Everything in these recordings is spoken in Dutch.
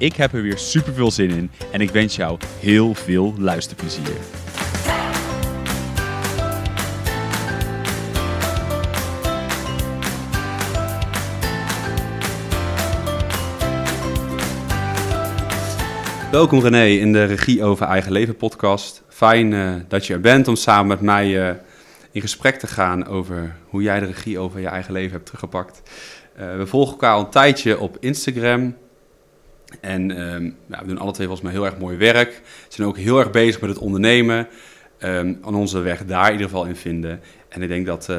Ik heb er weer super veel zin in en ik wens jou heel veel luisterplezier. Welkom René in de Regie over Eigen Leven podcast. Fijn uh, dat je er bent om samen met mij uh, in gesprek te gaan over hoe jij de regie over je eigen leven hebt teruggepakt. Uh, we volgen elkaar al een tijdje op Instagram. En um, ja, we doen alle twee volgens mij heel erg mooi werk. We zijn ook heel erg bezig met het ondernemen. Um, aan onze weg daar in ieder geval in vinden. En ik denk dat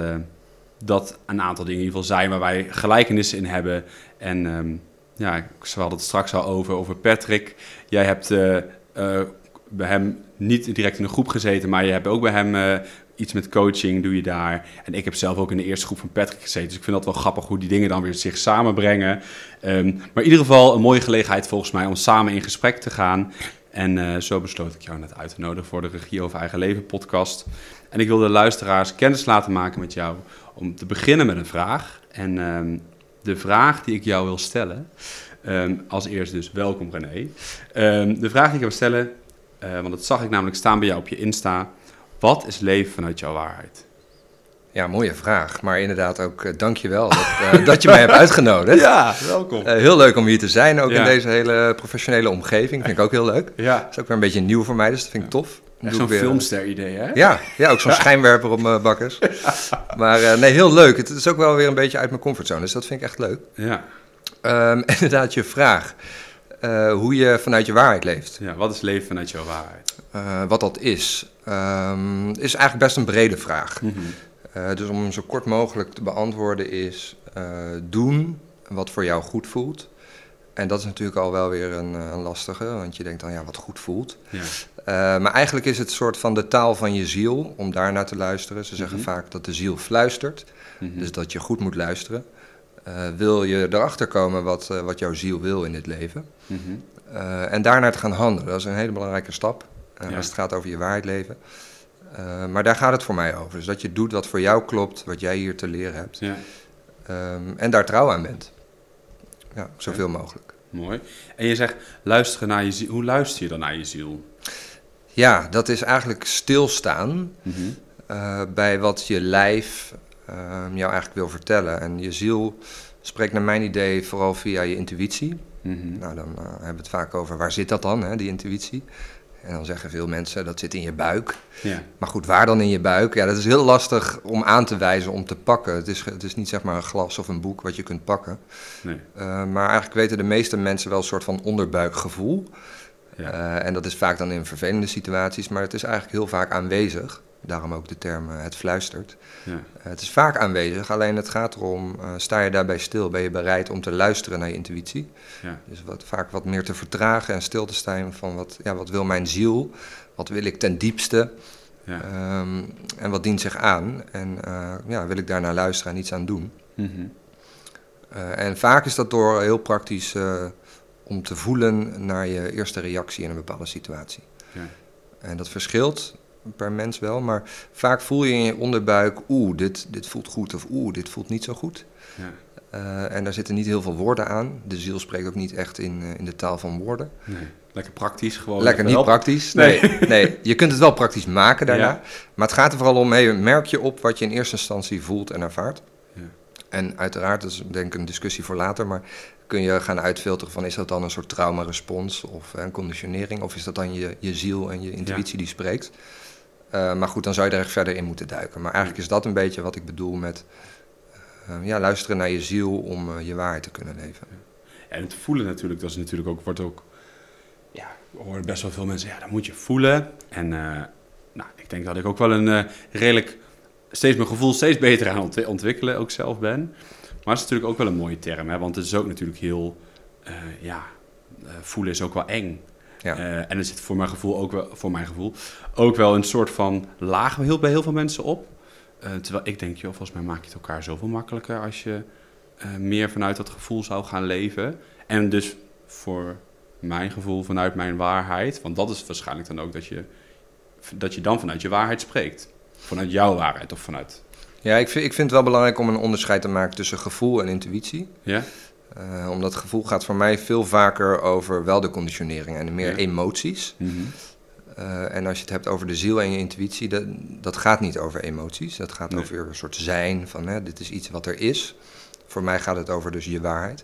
dat een aantal dingen in ieder geval zijn waar wij gelijkenissen in hebben. En um, ja, ik hadden het straks al over, over Patrick. Jij hebt uh, uh, bij hem niet direct in een groep gezeten, maar je hebt ook bij hem iets met coaching, doe je daar. En ik heb zelf ook in de eerste groep van Patrick gezeten, dus ik vind dat wel grappig hoe die dingen dan weer zich samenbrengen. Um, maar in ieder geval een mooie gelegenheid volgens mij om samen in gesprek te gaan. En zo besloot ik jou net uit te nodigen voor de Regie over Eigen Leven podcast. En ik wil de luisteraars kennis laten maken met jou om te beginnen met een vraag. En um, de vraag die ik jou wil stellen, um, als eerst dus welkom René. De vraag die ik wil stellen, uh, want dat zag ik namelijk staan bij jou op je Insta. Wat is leven vanuit jouw waarheid? Ja, mooie vraag. Maar inderdaad ook uh, dankjewel dat, uh, dat je mij hebt uitgenodigd. Ja, welkom. Uh, heel leuk om hier te zijn, ook ja. in deze hele professionele omgeving. Vind ik ook heel leuk. Ja. Dat is ook weer een beetje nieuw voor mij, dus dat vind ik tof. Zo'n filmster-idee, hè? Ja, ja ook zo'n schijnwerper op mijn bakkers. Maar nee, heel leuk. Het is ook wel weer een beetje uit mijn comfortzone, dus dat vind ik echt leuk. Ja. Um, inderdaad, je vraag. Hoe je vanuit je waarheid leeft. Ja, wat is leven vanuit jouw waarheid? Wat dat is, um, is eigenlijk best een brede vraag. Mm -hmm. uh, dus om hem zo kort mogelijk te beantwoorden is doen wat voor jou goed voelt. En dat is natuurlijk al wel weer een, een lastige, want je denkt dan ja, wat goed voelt. Ja. Uh, maar eigenlijk is het een soort van de taal van je ziel, om daar naar te luisteren. Ze zeggen mm -hmm. vaak dat de ziel fluistert, mm -hmm. dus dat je goed moet luisteren. Wil je erachter komen wat, wat jouw ziel wil in dit leven. En daarnaar te gaan handelen, dat is een hele belangrijke stap. Ja. Als het gaat over je waarheid leven. maar daar gaat het voor mij over. Dus dat je doet wat voor jou klopt, wat jij hier te leren hebt. Ja. Um, en daar trouw aan bent. Ja, zoveel mogelijk. Mooi. En je zegt, luisteren naar je ziel. Hoe luister je dan naar je ziel? Ja, dat is eigenlijk stilstaan mm -hmm. uh, bij wat je lijf uh, jou eigenlijk wil vertellen. En je ziel spreekt naar mijn idee vooral via je intuïtie. Mm -hmm. Nou, dan hebben we het vaak over waar zit dat dan, hè, die intuïtie. En dan zeggen veel mensen dat zit in je buik. Ja. Maar goed, waar dan in je buik? Ja, dat is heel lastig om aan te wijzen, om te pakken. Het is, het is niet zeg maar een glas of een boek wat je kunt pakken. Nee. Uh, maar eigenlijk weten de meeste mensen wel een soort van onderbuikgevoel. Ja. Uh, en dat is vaak dan in vervelende situaties, maar het is eigenlijk heel vaak aanwezig. Daarom ook de term uh, het fluistert. Ja. Uh, het is vaak aanwezig, alleen het gaat erom, uh, sta je daarbij stil? Ben je bereid om te luisteren naar je intuïtie? Ja. Dus wat, vaak wat meer te vertragen en stil te staan van wat, ja, wat wil mijn ziel? Wat wil ik ten diepste? Ja. Um, en wat dient zich aan? En uh, ja, wil ik daarnaar luisteren en iets aan doen? Mm -hmm. en vaak is dat door heel praktisch uh, om te voelen naar je eerste reactie in een bepaalde situatie. Ja. En dat verschilt per mens wel, maar vaak voel je in je onderbuik, oeh, dit, dit voelt goed of oeh, dit voelt niet zo goed. Ja. Uh, en daar zitten niet heel veel woorden aan. De ziel spreekt ook niet echt in, uh, in de taal van woorden. Nee. Lekker praktisch gewoon. Lekker niet praktisch. Nee. nee. nee, je kunt het wel praktisch maken daarna. Ja. Maar het gaat er vooral om, hey, merk je op wat je in eerste instantie voelt en ervaart. Ja. En uiteraard, dat is denk ik een discussie voor later, maar kun je gaan uitfilteren van is dat dan een soort traumarespons of een conditionering of is dat dan je, je ziel en je intuïtie Ja. die spreekt. Uh, maar goed, dan zou je er echt verder in moeten duiken. Maar eigenlijk is dat een beetje wat ik bedoel met uh, ja, luisteren naar je ziel om uh, je waarheid te kunnen leven. En het voelen natuurlijk, dat is natuurlijk ook, wordt ook, ja, horen best wel veel mensen, ja, dat moet je voelen. En nou, ik denk dat ik ook wel een redelijk, steeds mijn gevoel steeds beter aan ont ontwikkelen ook zelf ben. Maar het is natuurlijk ook wel een mooie term, hè, want het is ook natuurlijk heel, ja, voelen is ook wel eng. Ja. Eh, en er zit voor mijn gevoel ook wel, voor mijn gevoel, ook wel een soort van laag heel, bij heel veel mensen op. Eh, terwijl ik denk, joh, volgens mij maak je het elkaar zoveel makkelijker als je eh, meer vanuit dat gevoel zou gaan leven. En dus voor mijn gevoel, vanuit mijn waarheid. Want dat is waarschijnlijk dan ook dat je, dat je dan vanuit je waarheid spreekt. Vanuit jouw waarheid of vanuit. Ja, ik vind, ik vind het wel belangrijk om een onderscheid te maken tussen gevoel en intuïtie. Ja? Uh, omdat gevoel gaat voor mij veel vaker over wel de conditionering en meer Ja. emoties. Mhm. Uh, en als je het hebt over de ziel en je intuïtie, dat, dat gaat niet over emoties. Dat gaat Nee. over een soort zijn, van hè, dit is iets wat er is. Voor mij gaat het over dus je waarheid.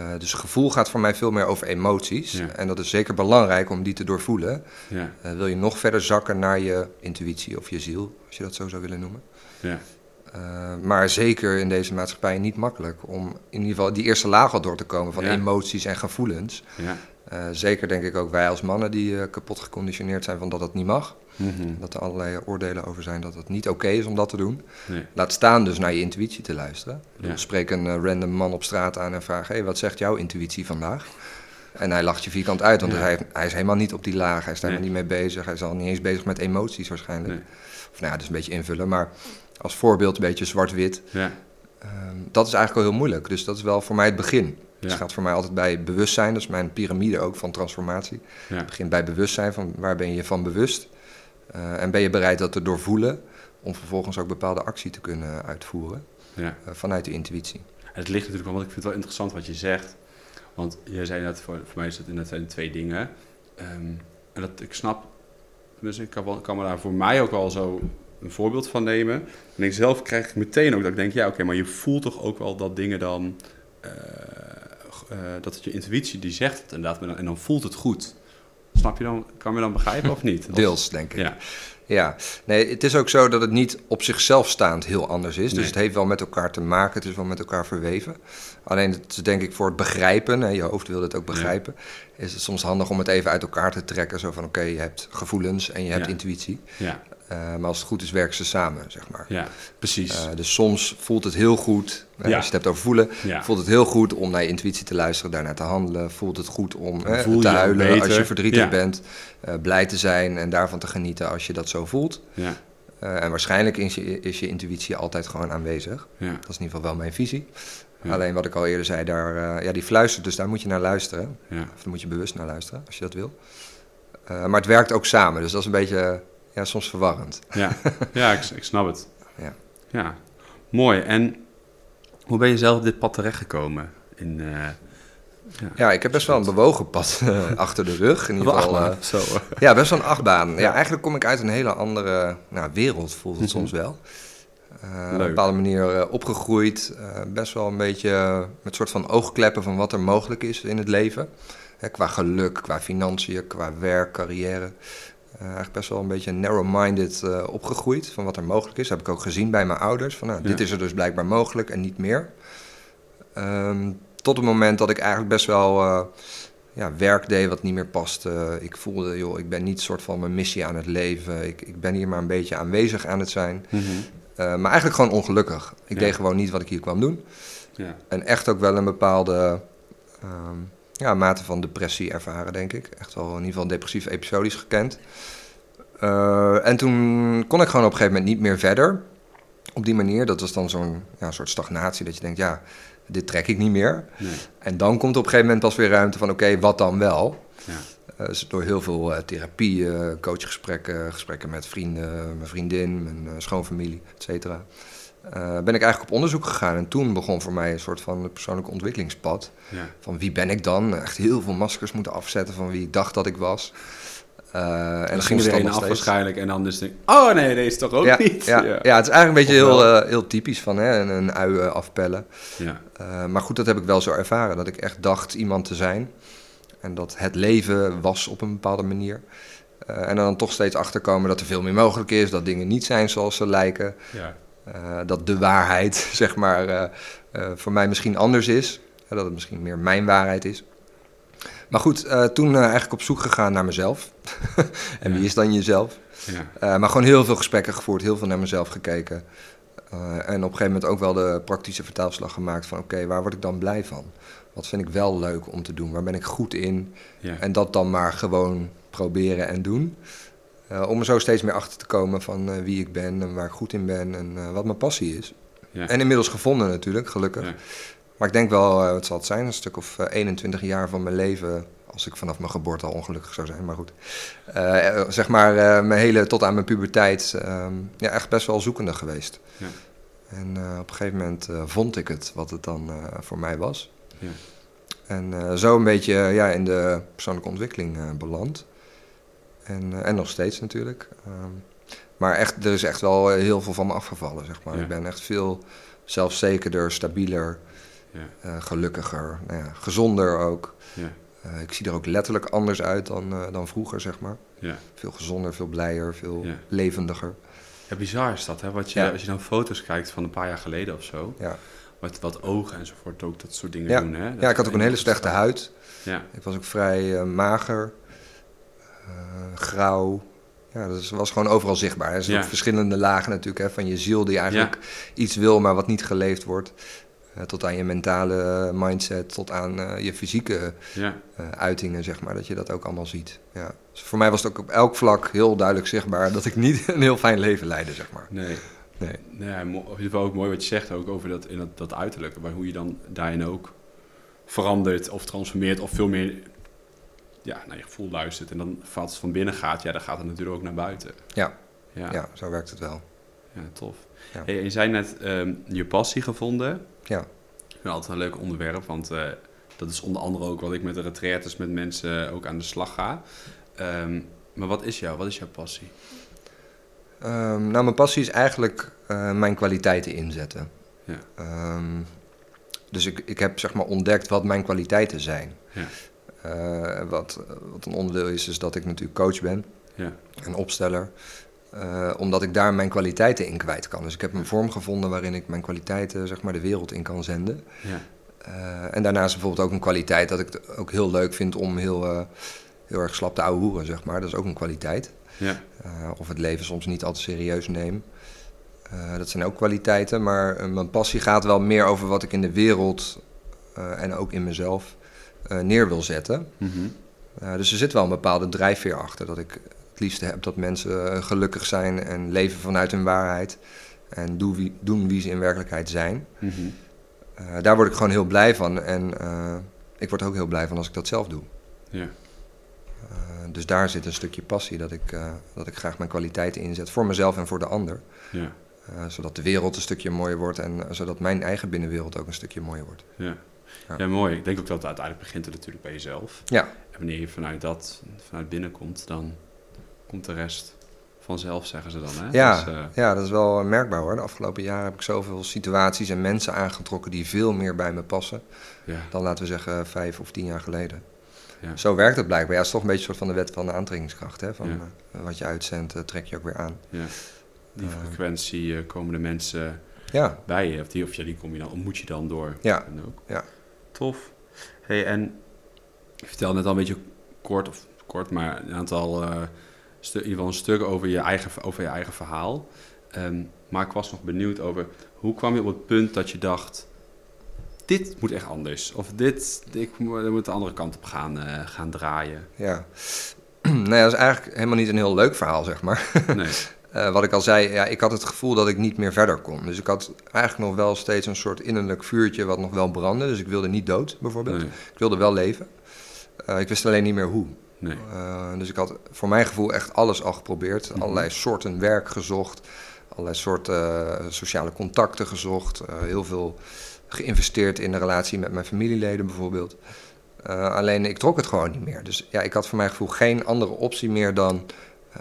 Uh, dus gevoel gaat voor mij veel meer over emoties. Ja. En dat is zeker belangrijk om die te doorvoelen. Ja, Uh, wil je nog verder zakken naar je intuïtie of je ziel, als je dat zo zou willen noemen. ja, Uh, maar zeker in deze maatschappij niet makkelijk om in ieder geval die eerste laag al door te komen van emoties en gevoelens. Uh, zeker denk ik ook wij als mannen die uh, kapot geconditioneerd zijn van dat het niet mag. Mhm. Dat er allerlei oordelen over zijn dat het niet oké is om dat te doen. Nee. Laat staan dus naar je intuïtie te luisteren. Ja. Spreek een uh, random man op straat aan en vraag: hey, wat zegt jouw intuïtie vandaag? En hij lacht je vierkant uit, want Ja. hij, hij is helemaal niet op die laag. Hij is daar Nee. niet mee bezig. Hij is al niet eens bezig met emoties waarschijnlijk. Nee. Of nou ja, dus een beetje invullen. Maar als voorbeeld een beetje zwart-wit. Ja, Ehm, dat is eigenlijk al heel moeilijk. Dus dat is wel voor mij het begin. Ja. Het gaat voor mij altijd bij bewustzijn. Dat is mijn piramide ook van transformatie. ja, Het begint bij bewustzijn. Van waar ben je van bewust? Eh, en ben je bereid dat te doorvoelen? Om vervolgens ook bepaalde actie te kunnen uitvoeren. ja. eh, vanuit de intuïtie. Het ligt natuurlijk wel, want ik vind het wel interessant wat je zegt. Want je zei net, voor, voor mij is het inderdaad zijn twee dingen. Ehm, en dat ik snap, dus ik kan, wel, kan me daar voor mij ook wel zo een voorbeeld van nemen. En ik zelf krijg ik meteen ook dat ik denk, ja oké, maar je voelt toch ook wel dat dingen dan, eh, eh, dat het je intuïtie die zegt het inderdaad, en dan, voelt het goed. Snap je dan, kan je dan begrijpen of niet? Deels, denk ik. Ja, Ja, nee, het is ook zo dat het niet op zichzelf staand heel anders is. Nee. Dus het heeft wel met elkaar te maken, het is wel met elkaar verweven. Alleen het is denk ik voor het begrijpen, je hoofd wil het ook begrijpen, is het soms handig om het even uit elkaar te trekken. Zo van oké, je hebt gevoelens en je hebt Ja. intuïtie. ja, Eh, maar als het goed is, werken ze samen, zeg maar. ja, precies. Eh, dus soms voelt het heel goed, eh, Ja. als je het hebt over voelen, ja. voelt het heel goed om naar je intuïtie te luisteren, daarnaar te handelen. Voelt het goed om voel te huilen als je verdrietig Ja. bent, blij te zijn en daarvan te genieten als je dat zo voelt. ja, en waarschijnlijk is je, is je intuïtie altijd gewoon aanwezig. Dat is in ieder geval wel mijn visie. Alleen wat ik al eerder zei, daar, ja, die fluistert, dus daar moet je naar luisteren. ja. Of daar moet je bewust naar luisteren, als je dat wil. Maar het werkt ook samen, dus dat is een beetje ja, soms verwarrend. Ja, ja ik, ik snap het. Ja. ja, mooi. En hoe ben je zelf op dit pad terechtgekomen? In, eh, ja. Ja, ik heb best wel een bewogen pad eh, achter de rug. In ieder geval, eh, zo. ja, best wel een achtbaan. Ja, Ja. eigenlijk kom ik uit een hele andere nou, wereld, voelt het Mhm. soms wel. Op een bepaalde manier opgegroeid. best wel een beetje met soort van oogkleppen van wat er mogelijk is in het leven. Hè, qua geluk, qua financiën, qua werk, carrière. Eh, eigenlijk best wel een beetje narrow-minded eh, opgegroeid van wat er mogelijk is. Dat heb ik ook gezien bij mijn ouders. Van, nou, Dit is er dus blijkbaar mogelijk en niet meer. Ehm, tot het moment dat ik eigenlijk best wel eh, ja, werk deed wat niet meer paste. Ik voelde, joh, ik ben niet soort van mijn missie aan het leven. Ik, ik ben hier maar een beetje aanwezig aan het zijn. Mhm. Maar eigenlijk gewoon ongelukkig. Ik Ja. deed gewoon niet wat ik hier kwam doen. Ja, En echt ook wel een bepaalde ehm, ja, mate van depressie ervaren, denk ik. Echt wel in ieder geval depressieve episodies gekend. Eh, en toen kon ik gewoon op een gegeven moment niet meer verder. Op die manier, dat was dan zo'n ja, soort stagnatie. Dat je denkt, ja, dit trek ik niet meer. nee. En dan komt op een gegeven moment pas weer ruimte van, oké, wat dan wel? Ja. Eh, dus door heel veel eh, therapie, coachgesprekken, gesprekken met vrienden, mijn vriendin, mijn schoonfamilie, et cetera. Eh, ben ik eigenlijk op onderzoek gegaan. En toen begon voor mij een soort van persoonlijk ontwikkelingspad. Ja. Van wie ben ik dan? Echt heel veel maskers moeten afzetten van wie ik dacht dat ik was. Eh, en dan ging er een af steeds. waarschijnlijk en dan dus denk ik, oh nee, deze is toch ook ja, niet? Ja, ja. het is eigenlijk een beetje heel, eh, heel typisch van hè, een, een ui afpellen. ja. Maar goed, dat heb ik wel zo ervaren. Dat ik echt dacht iemand te zijn. En dat het leven was op een bepaalde manier. En dan toch steeds achterkomen dat er veel meer mogelijk is. Dat dingen niet zijn zoals ze lijken. Ja. Eh, dat de waarheid, zeg maar, eh, eh, voor mij misschien anders is. Dat het misschien meer mijn waarheid is. Maar goed, toen eigenlijk op zoek gegaan naar mezelf. en Ja. wie is dan jezelf? Ja. Maar gewoon heel veel gesprekken gevoerd, heel veel naar mezelf gekeken. En op een gegeven moment ook wel de praktische vertaalslag gemaakt van oké, waar word ik dan blij van? Wat vind ik wel leuk om te doen? Waar ben ik goed in? Ja. En dat dan maar gewoon proberen en doen. Eh, om er zo steeds meer achter te komen van eh, wie ik ben en waar ik goed in ben en eh, wat mijn passie is. Ja. En inmiddels gevonden natuurlijk, gelukkig. Ja. Maar ik denk wel, wat zal het zijn, een stuk of eh, 21 jaar van mijn leven, als ik vanaf mijn geboorte al ongelukkig zou zijn, maar goed. Zeg maar, mijn hele, tot aan mijn puberteit, ehm, ja, echt best wel zoekende geweest. Ja. En op een gegeven moment vond ik het, wat het dan voor mij was. Ja. En zo een beetje ja, in de persoonlijke ontwikkeling beland. En, eh, en nog steeds natuurlijk. Ehm, maar echt, er is echt wel eh, heel veel van me afgevallen, zeg maar. Ja. Ik ben echt veel zelfzekerder, stabieler, Ja. eh, gelukkiger, nou ja, gezonder ook. Ja. Ik zie er ook letterlijk anders uit dan, dan vroeger, zeg maar. Ja. Veel gezonder, veel blijer, veel levendiger. Ja, bizar is dat, hè? Wat je. Als je dan foto's kijkt van een paar jaar geleden of zo, Ja. wat, wat ogen enzovoort ook dat soort dingen doen, hè? Dat ja, ik had ook een hele slechte huid. Ja, Ik was ook vrij mager, grauw. Ja, dat is- was gewoon overal zichtbaar. Er zijn Ja. verschillende lagen natuurlijk hè, van je ziel die eigenlijk iets wil, maar wat niet geleefd wordt. Eh, tot aan je mentale mindset, tot aan eh, je fysieke ja, eh, uitingen, zeg maar. Dat je dat ook allemaal ziet. Ja. Dus voor mij was het ook op elk vlak heel duidelijk zichtbaar dat ik niet een heel fijn leven leidde, zeg maar. nee. Nee. Nee, in ieder geval ook mooi wat je zegt ook over dat, in dat, dat uiterlijke, maar hoe je dan daarin ook verandert of transformeert of veel meer ja, naar je gevoel luistert. En dan het van binnen gaat, ja, dan gaat het natuurlijk ook naar buiten. Ja. Ja, Ja. zo werkt het wel. ja, tof. Ja. Hey, je zei net ehm, je passie gevonden. Ja. Ik vind altijd een leuk onderwerp, want eh, dat is onder andere ook wat ik met de retraites met mensen ook aan de slag ga. Ehm, maar wat is jou? Wat is jouw passie? Ehm, nou, mijn passie is eigenlijk eh, mijn kwaliteiten inzetten. Ja. Dus ik, ik heb zeg maar ontdekt wat mijn kwaliteiten zijn. Ja. Eh, wat, wat een onderdeel is, is dat ik natuurlijk coach ben Ja, en opsteller. Eh, omdat ik daar mijn kwaliteiten in kwijt kan. Dus ik heb een vorm gevonden waarin ik mijn kwaliteiten zeg maar, de wereld in kan zenden. ja, Eh, en daarnaast bijvoorbeeld ook een kwaliteit dat ik het ook heel leuk vind om heel, heel erg slap te ouwehoeren, zeg maar. Dat is ook een kwaliteit. ja, of het leven soms niet al te serieus neem. Dat zijn ook kwaliteiten, maar mijn passie gaat wel meer over wat ik in de wereld en ook in mezelf neer wil zetten. mhm, Eh, dus er zit wel een bepaalde drijfveer achter. Dat ik het liefste heb dat mensen eh, gelukkig zijn en leven vanuit hun waarheid. En doen wie, doen wie ze in werkelijkheid zijn. mhm. Eh, daar word ik gewoon heel blij van. En eh, ik word ook heel blij van als ik dat zelf doe. ja, Eh, dus daar zit een stukje passie dat ik, eh, dat ik graag mijn kwaliteiten inzet voor mezelf en voor de ander. ja, Eh, zodat de wereld een stukje mooier wordt en eh, zodat mijn eigen binnenwereld ook een stukje mooier wordt. ja. Ja. Ja, mooi. Ik denk ook dat het uiteindelijk begint het natuurlijk bij jezelf. Ja, En wanneer je vanuit dat, vanuit binnen komt, dan komt de rest vanzelf, zeggen ze dan. Hè? ja, Dus, eh, ja, dat is wel eh, merkbaar hoor. De afgelopen jaren heb ik zoveel situaties en mensen aangetrokken die veel meer bij me passen ja, dan laten we zeggen vijf of tien jaar geleden. ja, Zo werkt het blijkbaar. Ja, het is toch een beetje een soort van de wet van de aantrekkingskracht. Hè? Van, eh, wat je uitzendt, trek je ook weer aan. ja. Die frequentie komen de mensen Ja, bij je, of, die, of ja, die kom je dan, ontmoet je dan door. Ja. En ook. Ja. Tof. Hey, en je vertelde net al een beetje kort, of kort, maar een aantal, eh stu- in ieder geval een stuk over je eigen, over je eigen verhaal. Ehm, maar ik was nog benieuwd over, hoe kwam je op het punt dat je dacht, dit moet echt anders. Of dit, ik moet, moet de andere kant op gaan, eh, gaan draaien. ja. nou ja, dat is eigenlijk helemaal niet een heel leuk verhaal, zeg maar. Nee. Eh, wat ik al zei, ja, ik had het gevoel dat ik niet meer verder kon. Dus ik had eigenlijk nog wel steeds een soort innerlijk vuurtje wat nog wel brandde. Dus ik wilde niet dood, bijvoorbeeld. Nee. Ik wilde wel leven. Eh, ik wist alleen niet meer hoe. Nee. Eh, dus ik had voor mijn gevoel echt alles al geprobeerd. Mhm. Allerlei soorten werk gezocht. Allerlei soorten sociale contacten gezocht. heel veel geïnvesteerd in de relatie met mijn familieleden bijvoorbeeld. Alleen ik trok het gewoon niet meer. Dus ja, ik had voor mijn gevoel geen andere optie meer dan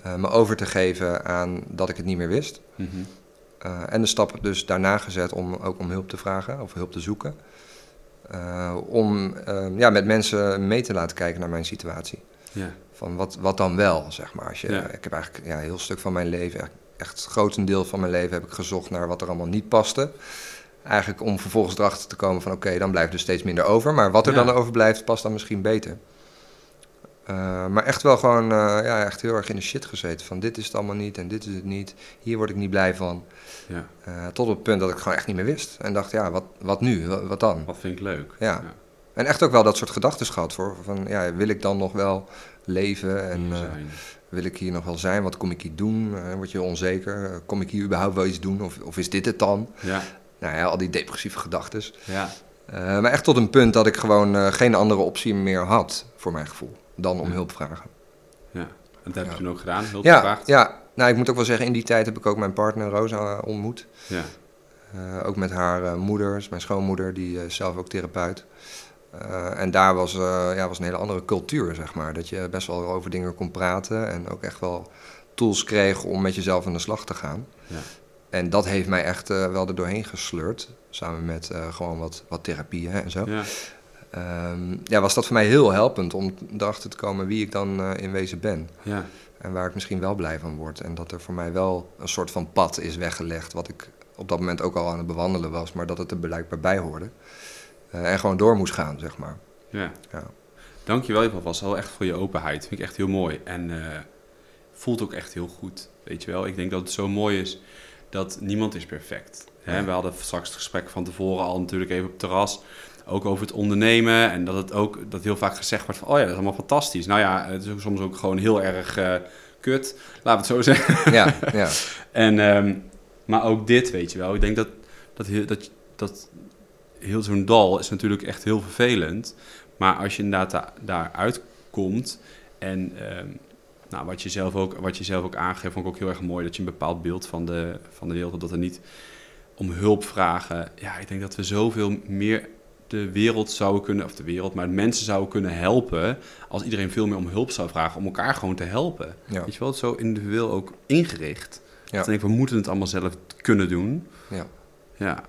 eh, me over te geven aan dat ik het niet meer wist. Mhm. Eh, en de stap dus daarna gezet om ook om hulp te vragen of hulp te zoeken. Eh, om eh, ja, met mensen mee te laten kijken naar mijn situatie. Ja. Van wat, wat dan wel, zeg maar. Als je, Ja. Ik heb eigenlijk ja, een heel stuk van mijn leven, echt, echt het grotendeel van mijn leven heb ik gezocht naar wat er allemaal niet paste. Eigenlijk om vervolgens erachter te komen van oké, dan blijft er steeds minder over. Maar wat er Ja. dan overblijft, past dan misschien beter. Uh, maar echt wel gewoon uh, ja, echt heel erg in de shit gezeten. Van dit is het allemaal niet en dit is het niet. Hier word ik niet blij van. Ja. Uh, tot op het punt dat ik gewoon echt niet meer wist. En dacht, ja, wat, wat nu? Wat, wat dan? Wat vind ik leuk. Ja. ja. En echt ook wel dat soort gedachten gehad voor. Van ja, wil ik dan nog wel leven? En wil ik hier nog wel zijn? Wat kom ik hier doen? word je onzeker? Kom ik hier überhaupt wel iets doen? Of, of is dit het dan? Ja. Nou ja, al die depressieve gedachten. Ja. maar echt tot een punt dat ik gewoon geen andere optie meer had, voor mijn gevoel dan om hulp vragen. Ja, en dat heb je toen ook gedaan, hulp ja, gevraagd? Ja, nou ik moet ook wel zeggen, in die tijd heb ik ook mijn partner Rosa ontmoet. Ja. Uh, ook met haar uh, moeder, mijn schoonmoeder, die is zelf ook therapeut. Uh, en daar was, ja, was een hele andere cultuur, zeg maar. Dat je best wel over dingen kon praten en ook echt wel tools kreeg om met jezelf aan de slag te gaan. Ja. En dat heeft mij echt wel er doorheen gesleurd. Samen met gewoon wat, wat therapieën en zo. Ja um, ja, was dat voor mij heel helpend om erachter te komen wie ik dan uh, in wezen ben. Ja. En waar ik misschien wel blij van word. En dat er voor mij wel een soort van pad is weggelegd, wat ik op dat moment ook al aan het bewandelen was, maar dat het er blijkbaar bij hoorde. Uh, en gewoon door moest gaan, zeg maar. Ja. ja. Dankjewel, je was wel echt voor je openheid. Vind ik echt heel mooi. En uh, voelt ook echt heel goed, weet je wel. Ik denk dat het zo mooi is dat niemand is perfect. Hè? We hadden straks het gesprek van tevoren al natuurlijk even op het terras ook over het ondernemen. En dat het ook dat heel vaak gezegd wordt van, oh ja, dat is allemaal fantastisch. Nou ja, het is soms ook gewoon heel erg uh, kut, laten we het zo zeggen. Ja, ja. en, um, maar ook dit, weet je wel. Ik denk dat, dat, dat, dat heel zo'n dal is natuurlijk echt heel vervelend. Maar als je inderdaad da daar uitkomt en... Um, nou, wat je, zelf ook, wat je zelf ook aangeeft, vond ik ook heel erg mooi dat je een bepaald beeld van de, van de wereld, dat er niet om hulp vragen. Ja, ik denk dat we zoveel meer de wereld zou kunnen, of de wereld, maar mensen zouden kunnen helpen als iedereen veel meer om hulp zou vragen, om elkaar gewoon te helpen. Weet je wel, het zo individueel ook ingericht. Ja. Dat denk ik, we moeten het allemaal zelf kunnen doen. Ja. Ja.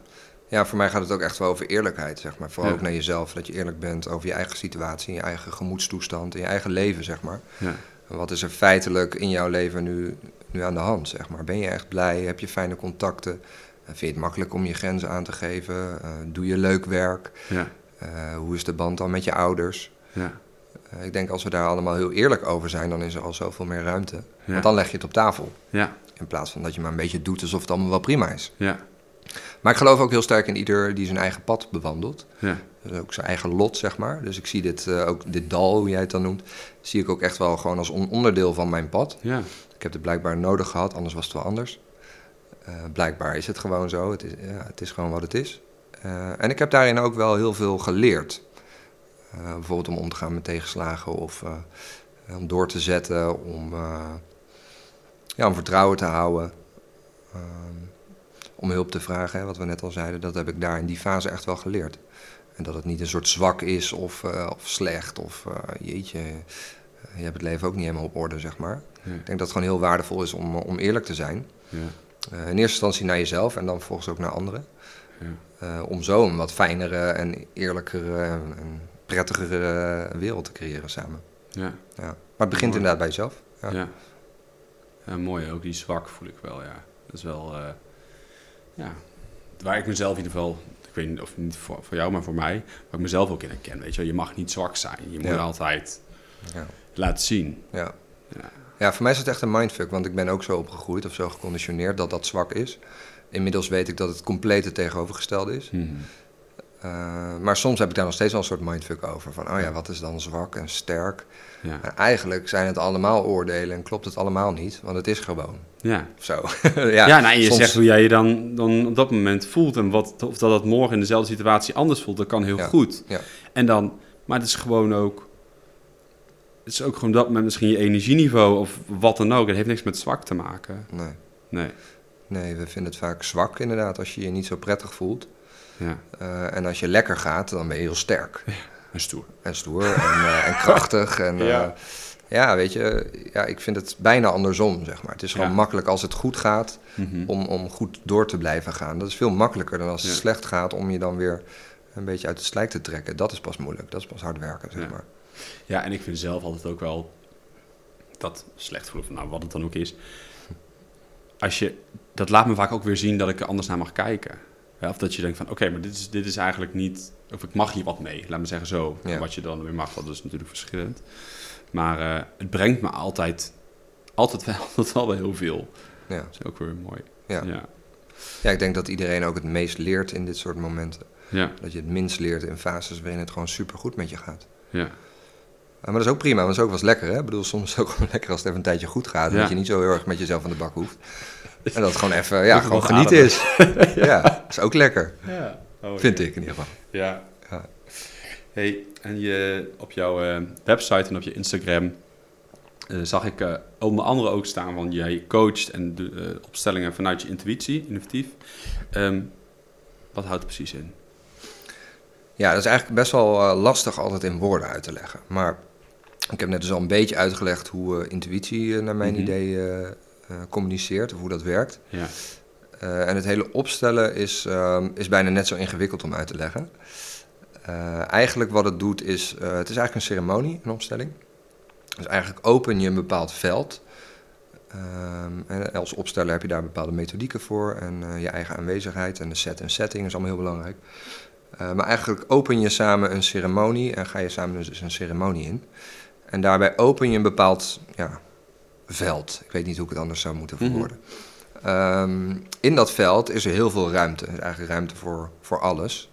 Ja, voor mij gaat het ook echt wel over eerlijkheid, zeg maar. Vooral ook naar jezelf, dat je eerlijk bent over je eigen situatie, je eigen gemoedstoestand, in je eigen leven, zeg maar. Ja. Wat is er feitelijk in jouw leven nu, nu aan de hand, zeg maar? Ben je echt blij? Heb je fijne contacten? Vind je het makkelijk om je grenzen aan te geven? Eh, doe je leuk werk? Ja. Eh, hoe is de band dan met je ouders? Ja. Eh, ik denk als we daar allemaal heel eerlijk over zijn, dan is er al zoveel meer ruimte. Want dan leg je het op tafel. Ja. In plaats van dat je maar een beetje doet alsof het allemaal wel prima is. Ja. Maar ik geloof ook heel sterk in ieder die zijn eigen pad bewandelt. Ja. Dus ook zijn eigen lot, zeg maar. Dus ik zie dit, ook dit dal, hoe jij het dan noemt, zie ik ook echt wel gewoon als onderdeel van mijn pad. Ja. Ik heb het blijkbaar nodig gehad, anders was het wel anders. Uh, blijkbaar is het gewoon zo. Het is, ja, het is gewoon wat het is. Uh, en ik heb daarin ook wel heel veel geleerd. Uh, bijvoorbeeld om om te gaan met tegenslagen of om door te zetten, om, ja, om vertrouwen te houden. om hulp te vragen, hè, wat we net al zeiden. Dat heb ik daar in die fase echt wel geleerd. En dat het niet een soort zwak is of, of slecht of jeetje, je hebt het leven ook niet helemaal op orde, zeg maar. Ik denk dat het gewoon heel waardevol is om, om eerlijk te zijn. Ja. Uh, in eerste instantie naar jezelf en dan vervolgens ook naar anderen. Ja. Uh, om zo een wat fijnere en eerlijkere en, prettigere wereld te creëren samen. Ja. ja. Maar het begint mooi. inderdaad bij jezelf. Ja. ja. ja. mooi. Ook die zwak voel ik wel, ja. Dat is wel, uh, ja, waar ik mezelf in ieder geval, ik weet niet of niet voor, voor jou, maar voor mij, waar ik mezelf ook in herken. Weet je, je mag niet zwak zijn. Je moet altijd laten zien. Ja. Ja. Voor mij is het echt een mindfuck, want ik ben ook zo opgegroeid of zo geconditioneerd dat dat zwak is. Inmiddels weet ik dat het complete tegenovergestelde is. Mm uh, maar soms heb ik daar nog steeds wel een soort mindfuck over. Van, oh ja, wat is dan zwak en sterk? Ja. Eigenlijk zijn het allemaal oordelen en klopt het allemaal niet, want het is gewoon. Ja. Zo. ja, ja nou, en je zegt hoe jij je dan, dan op dat moment voelt en wat, of dat dat morgen in dezelfde situatie anders voelt, dat kan heel ja. goed. Ja. En dan, maar het is gewoon ook het is ook gewoon dat met misschien je energieniveau of wat dan ook. Het heeft niks met zwak te maken. Nee. Nee. Nee, we vinden het vaak zwak inderdaad als je je niet zo prettig voelt. Ja. Uh, en als je lekker gaat, dan ben je heel sterk. Ja, en stoer. En stoer en, uh, en krachtig. En, ja. Uh, ja, weet je, ja, ik vind het bijna andersom, zeg maar. Het is gewoon makkelijk als het goed gaat mm -hmm. om, om goed door te blijven gaan. Dat is veel makkelijker dan als het slecht gaat om je dan weer een beetje uit het slijk te trekken. Dat is pas moeilijk, dat is pas hard werken, zeg maar. Ja, en ik vind zelf altijd ook wel dat slecht voelen van nou, wat het dan ook is. Als je, dat laat me vaak ook weer zien dat ik er anders naar mag kijken. Ja, of dat je denkt van, oké, maar dit is, dit is eigenlijk niet... Of ik mag hier wat mee, laat me zeggen zo. Ja. Wat je dan weer mag, dat is natuurlijk verschillend. Maar eh, het brengt me altijd, altijd wel, altijd wel heel veel. Ja. Dat is ook weer mooi. Ja. Ja. ja, ik denk dat iedereen ook het meest leert in dit soort momenten. Ja. Dat je het minst leert in fases waarin het gewoon supergoed met je gaat. ja. Maar dat is ook prima, want dat is ook wel eens lekker. Hè? Ik bedoel, soms is het ook gewoon lekker als het even een tijdje goed gaat. En Ja. dat je niet zo heel erg met jezelf aan de bak hoeft. En dat het gewoon even, ja, gewoon genieten ademen. is. ja. dat is ook lekker. ja. Oh, Vind ik in ieder geval. Ja. Ja. Hey, en je, op jouw eh, website en op je Instagram eh, zag ik eh, onder andere ook staan van jij coacht en de opstellingen vanuit je intuïtie, innovatief. Ehm, wat houdt het precies in? Ja, dat is eigenlijk best wel lastig altijd in woorden uit te leggen. Maar ik heb net dus al een beetje uitgelegd hoe eh, intuïtie eh, naar mijn Mhm. idee eh, communiceert of hoe dat werkt. Ja. En het hele opstellen is, ehm, is bijna net zo ingewikkeld om uit te leggen. Eigenlijk wat het doet is, het is eigenlijk een ceremonie, een opstelling. Dus eigenlijk open je een bepaald veld. Ehm, en als opsteller heb je daar bepaalde methodieken voor en je eigen aanwezigheid en de set en setting is allemaal heel belangrijk. Maar eigenlijk open je samen een ceremonie en ga je samen dus een ceremonie in. En daarbij open je een bepaald ja, veld. Ik weet niet hoe ik het anders zou moeten Mhm. verwoorden. Ehm, in dat veld is er heel veel ruimte. Er is eigenlijk ruimte voor, voor alles.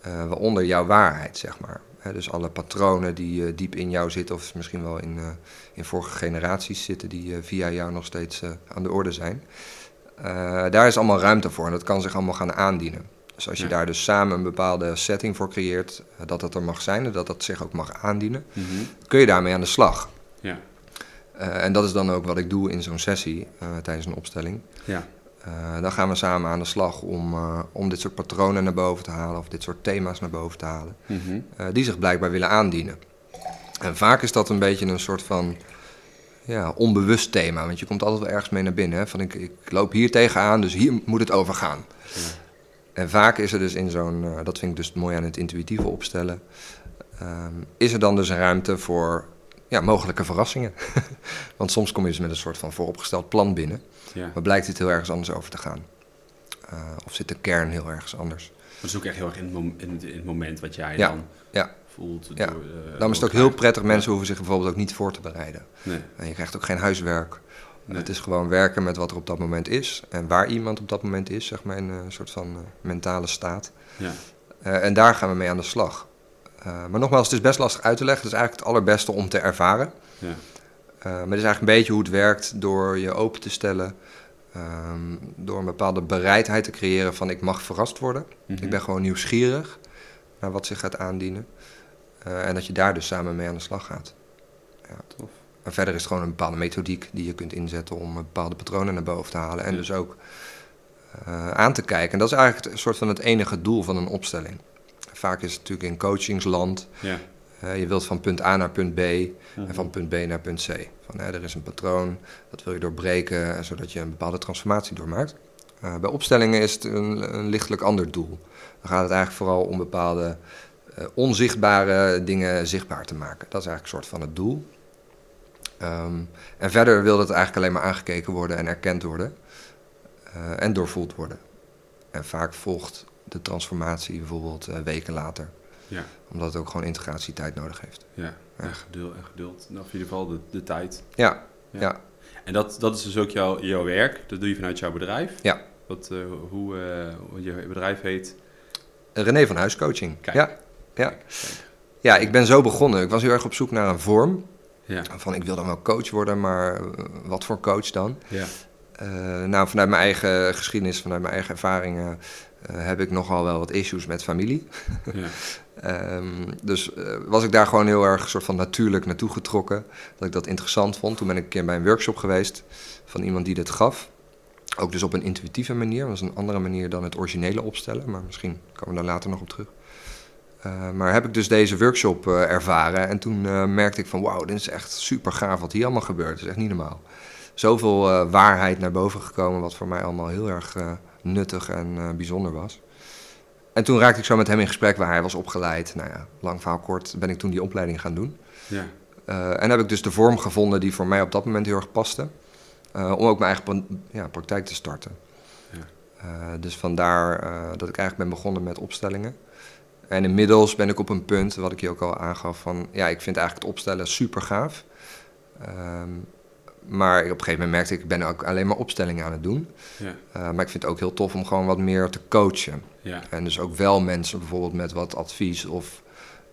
Eh, waaronder jouw waarheid, zeg maar. Dus alle patronen die eh, diep in jou zitten, of misschien wel in, eh, in vorige generaties zitten, die via jou nog steeds aan de orde zijn. Daar is allemaal ruimte voor en dat kan zich allemaal gaan aandienen. Dus als je Ja. daar dus samen een bepaalde setting voor creëert, eh, dat dat er mag zijn en dat dat zich ook mag aandienen, Mhm. kun je daarmee aan de slag. Ja. Eh, en dat is dan ook wat ik doe in zo'n sessie eh, tijdens een opstelling. Ja. Dan gaan we samen aan de slag om, om dit soort patronen naar boven te halen of dit soort thema's naar boven te halen, Mhm. die zich blijkbaar willen aandienen. En vaak is dat een beetje een soort van ja, onbewust thema, want je komt altijd wel ergens mee naar binnen. Hè? Van ik, ik loop hier tegenaan, dus hier moet het over gaan. Ja. En vaak is er dus in zo'n, eh, dat vind ik dus mooi aan het intuïtieve opstellen, ehm, is er dan dus ruimte voor ja, mogelijke verrassingen. Want soms kom je dus met een soort van vooropgesteld plan binnen. Ja. Maar blijkt het heel ergens anders over te gaan? Eh, of zit de kern heel ergens anders? Dat is ook echt heel erg in het, mom- in het, in het moment wat jij Ja. dan Ja. voelt. Ja. door, eh, Daarom is het ook heel prettig. Mensen hoeven zich bijvoorbeeld ook niet voor te bereiden. Nee. En je krijgt ook geen huiswerk. Nee. Het is gewoon werken met wat er op dat moment is. En waar iemand op dat moment is, zeg maar, in een soort van eh, mentale staat. Ja. Eh, en daar gaan we mee aan de slag. Eh, maar nogmaals, het is best lastig uit te leggen. Het is eigenlijk het allerbeste om te ervaren. Ja. Maar het is eigenlijk een beetje hoe het werkt door je open te stellen. ehm, door een bepaalde bereidheid te creëren van ik mag verrast worden. Mhm. Ik ben gewoon nieuwsgierig naar wat zich gaat aandienen. En dat je daar dus samen mee aan de slag gaat. Tof. En verder is het gewoon een bepaalde methodiek die je kunt inzetten om bepaalde patronen naar boven te halen. En dus ook eh, aan te kijken. En dat is eigenlijk een soort van het enige doel van een opstelling. Vaak is het natuurlijk in coachingsland. Ja. eh, je wilt van punt A naar punt B en Mhm. van punt B naar punt C. Van, er is een patroon, dat wil je doorbreken, eh, zodat je een bepaalde transformatie doormaakt. Bij opstellingen is het een, een lichtelijk ander doel. Dan gaat het eigenlijk vooral om bepaalde onzichtbare dingen zichtbaar te maken. Dat is eigenlijk een soort van het doel. Ehm, en verder wil het eigenlijk alleen maar aangekeken worden en erkend worden. eh, en doorvoeld worden. En vaak volgt de transformatie bijvoorbeeld eh, weken later. Ja. Omdat het ook gewoon integratietijd nodig heeft. Ja. En geduld. En geduld. Nou, in ieder geval de, de tijd. Ja, Ja. ja. En dat, dat is dus ook jouw, jouw werk. Dat doe je vanuit jouw bedrijf. Ja. Wat, eh, hoe hoe je bedrijf heet. René van Huis Coaching. Kijk. Ja, ja. ja, ik ben zo begonnen. Ik was heel erg op zoek naar een vorm. Ja. Van ik wil dan wel coach worden, maar eh, wat voor coach dan? Ja. Eh, nou, vanuit mijn eigen geschiedenis, vanuit mijn eigen ervaringen, eh, heb ik nogal wel wat issues met familie. Ja. Ehm, dus was ik daar gewoon heel erg soort van natuurlijk naartoe getrokken. Dat ik dat interessant vond. Toen ben ik een keer bij een workshop geweest van iemand die dit gaf. Ook dus op een intuïtieve manier. Dat was een andere manier dan het originele opstellen. Maar misschien komen we daar later nog op terug. Eh, maar heb ik dus deze workshop eh, ervaren. En toen eh, merkte ik van wauw, dit is echt super gaaf wat hier allemaal gebeurt. Het is echt niet normaal. Zoveel waarheid naar boven gekomen. Wat voor mij allemaal heel erg nuttig en bijzonder was. En toen raakte ik zo met hem in gesprek waar hij was opgeleid. Nou ja, lang verhaal kort ben ik toen die opleiding gaan doen. Ja. En heb ik dus de vorm gevonden die voor mij op dat moment heel erg paste. om ook mijn eigen ja, praktijk te starten. Ja. dus vandaar dat ik eigenlijk ben begonnen met opstellingen. En inmiddels ben ik op een punt, wat ik je ook al aangaf, van ja, ik vind eigenlijk het opstellen super gaaf. Ehm, maar op een gegeven moment merkte ik, ik ben ook alleen maar opstellingen aan het doen. Ja. Uh, maar ik vind het ook heel tof om gewoon wat meer te coachen. Ja. En dus ook wel mensen bijvoorbeeld met wat advies of